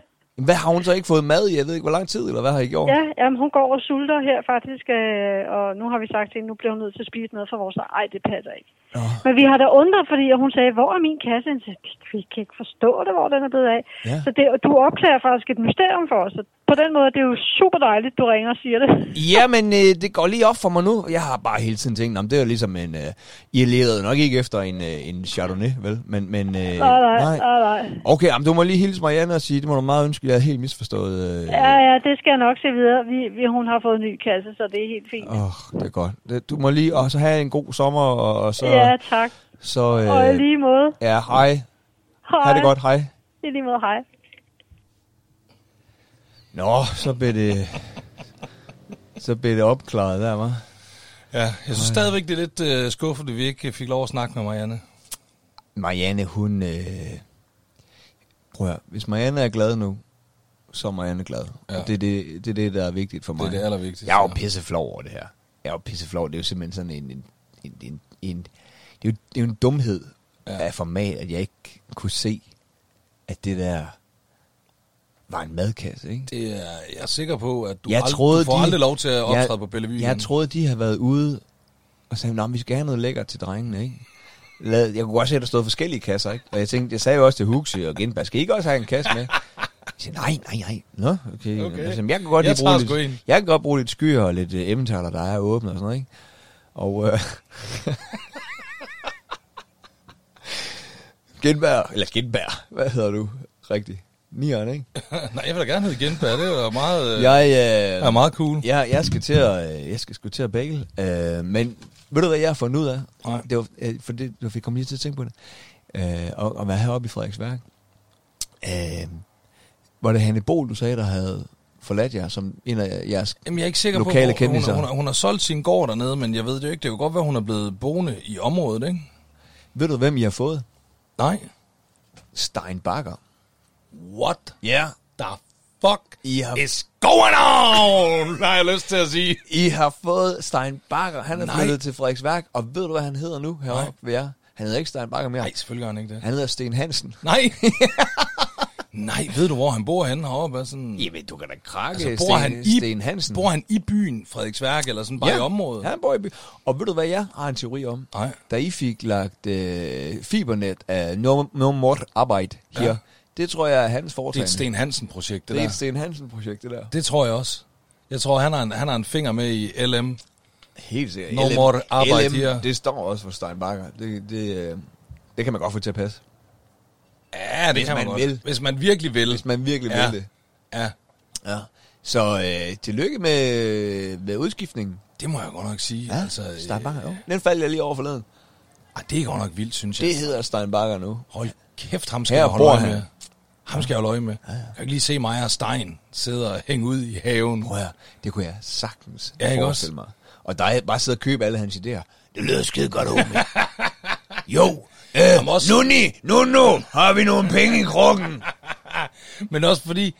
Hvad har hun så ikke fået mad i? Jeg ved ikke, hvor lang tid, eller hvad har I gjort? Ja, jamen, hun går og sulter her faktisk, øh, og nu har vi sagt til hende, nu bliver hun nødt til at spise noget for vores... Ej, det passer ikke. Nå. Men vi har da undret, fordi hun sagde, hvor er min kasse? Sagde, vi kan ikke forstå det, hvor den er blevet af. Ja. Så det, og du opklarer faktisk et mysterium for os. Så på den måde, det er jo super dejligt, du ringer og siger det. Ja, men øh, det går lige op for mig nu. Jeg har bare hele tiden tænkt, om det er ligesom en... Øh, I levede nok ikke efter en, øh, en Chardonnay, vel? Men, men øh, Nej, nej, nej, nej. Okay, jamen, du må lige hilse Marianne og sige, det må du meget ønske, jeg er helt misforstået. Øh, Ja, ja, det skal jeg nok se videre. Vi, vi, hun har fået en ny kasse, så det er helt fint. Åh, oh, det er godt. Det, du må lige og så have en god sommer, og, og så... Ja, tak. så Og øh, lige måde. ja, hej. Hej. Ha' det godt, hej. I lige måde, hej. Nå, så blev det... så blev det opklaret der, var. Ja, jeg synes stadigvæk, det er lidt øh, skuffende, at vi ikke fik lov at snakke med Marianne. Marianne, hun... Øh, prøv at, hvis Marianne er glad nu, så er Marianne glad. Ja. Og det er det, det er det, der er vigtigt for Det mig. er det allervigtigste. Jeg er jo pisseflov over det her. Jeg er jo pisseflov. Det er jo simpelthen sådan en... en, en, en, en det, er jo, det er jo en dumhed ja. af format, at jeg ikke kunne se, at det der var en madkasse, ikke? Det er, jeg er sikker på, at du, Jeg ald- troede, du får de- aldrig lov til at optræde jeg, på Bellevue. Jeg troede, de havde været ude og sagde, at vi skal have noget lækkert til drengene, ikke? Lad- Jeg kunne godt se, at der stod forskellige kasser, ikke? Og jeg tænkte, jeg sagde jo også til Huxi og Genberg, skal I ikke også have en kasse med? Jeg sagde, nej, nej, nej. Nå, okay. Okay. okay. Jeg, kan godt Jeg bruge lidt, jeg kan godt bruge lidt skyer og lidt uh, emmentaler, der er åbne og sådan noget, ikke? Og øh, Genberg, eller Genberg, hvad hedder du rigtigt? Nieren, ikke? Nej, jeg vil da gerne hedde Genberg. Det er meget, øh, Jeg, er øh, meget cool. jeg, jeg skal til at, øh, jeg skal sgu til at bagel, øh, men ved du hvad jeg har fundet ud af? Nej. Det var, øh, for det, jeg kom lige til at tænke på det. Øh, og, og være heroppe i Frederiksværk. Øh, var det Hanne Bol, du sagde, der havde forladt jer som en af jeres... Jamen, jeg er ikke sikker Lokale på, hun, hun, hun, hun har solgt sin gård dernede, men jeg ved det jo ikke. Det kan godt være, hun er blevet boende i området, ikke? Ved du, hvem I har fået? Nej. Stein Bakker. What Ja. the fuck I har, is going on? Har jeg lyst til at sige. I har fået Stein Bakker. Han er Nej. flyttet til Frederiksværk. Og ved du, hvad han hedder nu heroppe ved jer? Han hedder ikke Stein Bakker mere. Nej, selvfølgelig gør han ikke det. Han hedder Sten Hansen. Nej. Nej, ved du, hvor han bor henne heroppe? Er Sådan, Jamen, du kan da krakke altså, bor, Sten, han i, Sten Hansen. bor han i byen, Frederiksværk, eller sådan bare i området? Ja, han bor i by. Og ved du, hvad jeg har en teori om? Nej. Da I fik lagt øh, fibernet af No, no More Arbejde her, Ja. Det tror jeg er hans Det er foretagende. et Sten Hansen-projekt, det, det er der. et Sten Hansen-projekt, det der. Det tror jeg også. Jeg tror, han har en, han har en finger med i LM. Helt sikkert. No more arbejde LM, her. Det står også for Stein Bakker. Det, det, øh, det kan man godt få til at passe. Ja, det Hvis kan man, man godt. vil. Hvis man virkelig vil. Hvis man virkelig Ja. vil det. Ja, Ja. Så øh, tillykke med, med udskiftningen. det må jeg godt nok sige. Ja, altså, Stein Bakker. øh, jo. Den faldt jeg lige over forleden. ej, det er godt nok vildt, synes jeg. Det hedder Stein Bakker nu. Hold kæft, ham skal Her jeg holde bor han. med. Ham skal jeg holde øje med. Jeg kan ikke lige se mig og Stein sidde og hænge ud i haven. Prøv at, høre, det kunne jeg sagtens Ja, ikke forestille mig. Og der er bare sidde og købe alle hans idéer. Det lyder skide godt, homie. jo, øh, også- Nuni, nu, nu, har vi nogle penge i krukken. Men også fordi,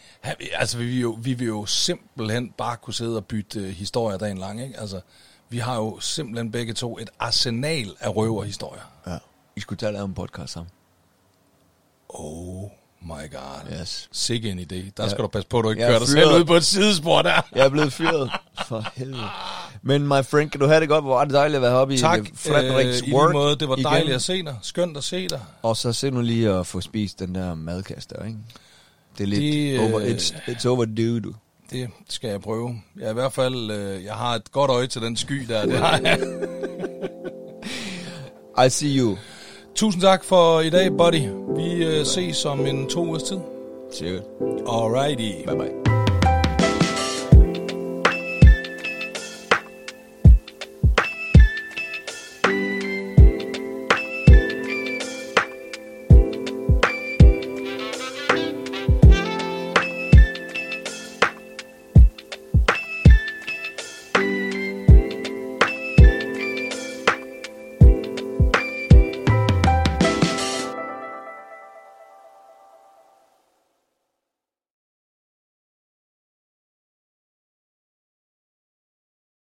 altså vi vil, jo, vi vil jo simpelthen bare kunne sidde og bytte uh, historier dagen lang, ikke? Altså, vi har jo simpelthen begge to et arsenal af røverhistorier. Ja, I skulle tage og lave en podcast sammen. Oh my god. Yes. Sikke en idé. Der Ja. skal du passe på, at du ikke Jeg er kører dig selv ud på et sidespor der. Jeg er blevet fyret. For helvede. Men my friend, kan du have det godt? Hvor er det dejligt at være heroppe Tak, i øh, i lige Work måde. Det var igen. dejligt at se dig. Skønt at se dig. Og så se nu lige at få spist den der madkast der, ikke? Det er lidt Det, øh, over, it's, it's overdue, du. Det skal jeg prøve. Jeg i hvert fald, øh, jeg har et godt øje til den sky der. Det har jeg. I see you. Tusind tak for i dag, buddy. Vi øh, ses om en to ugers tid. Sikkert. Alrighty. Bye bye.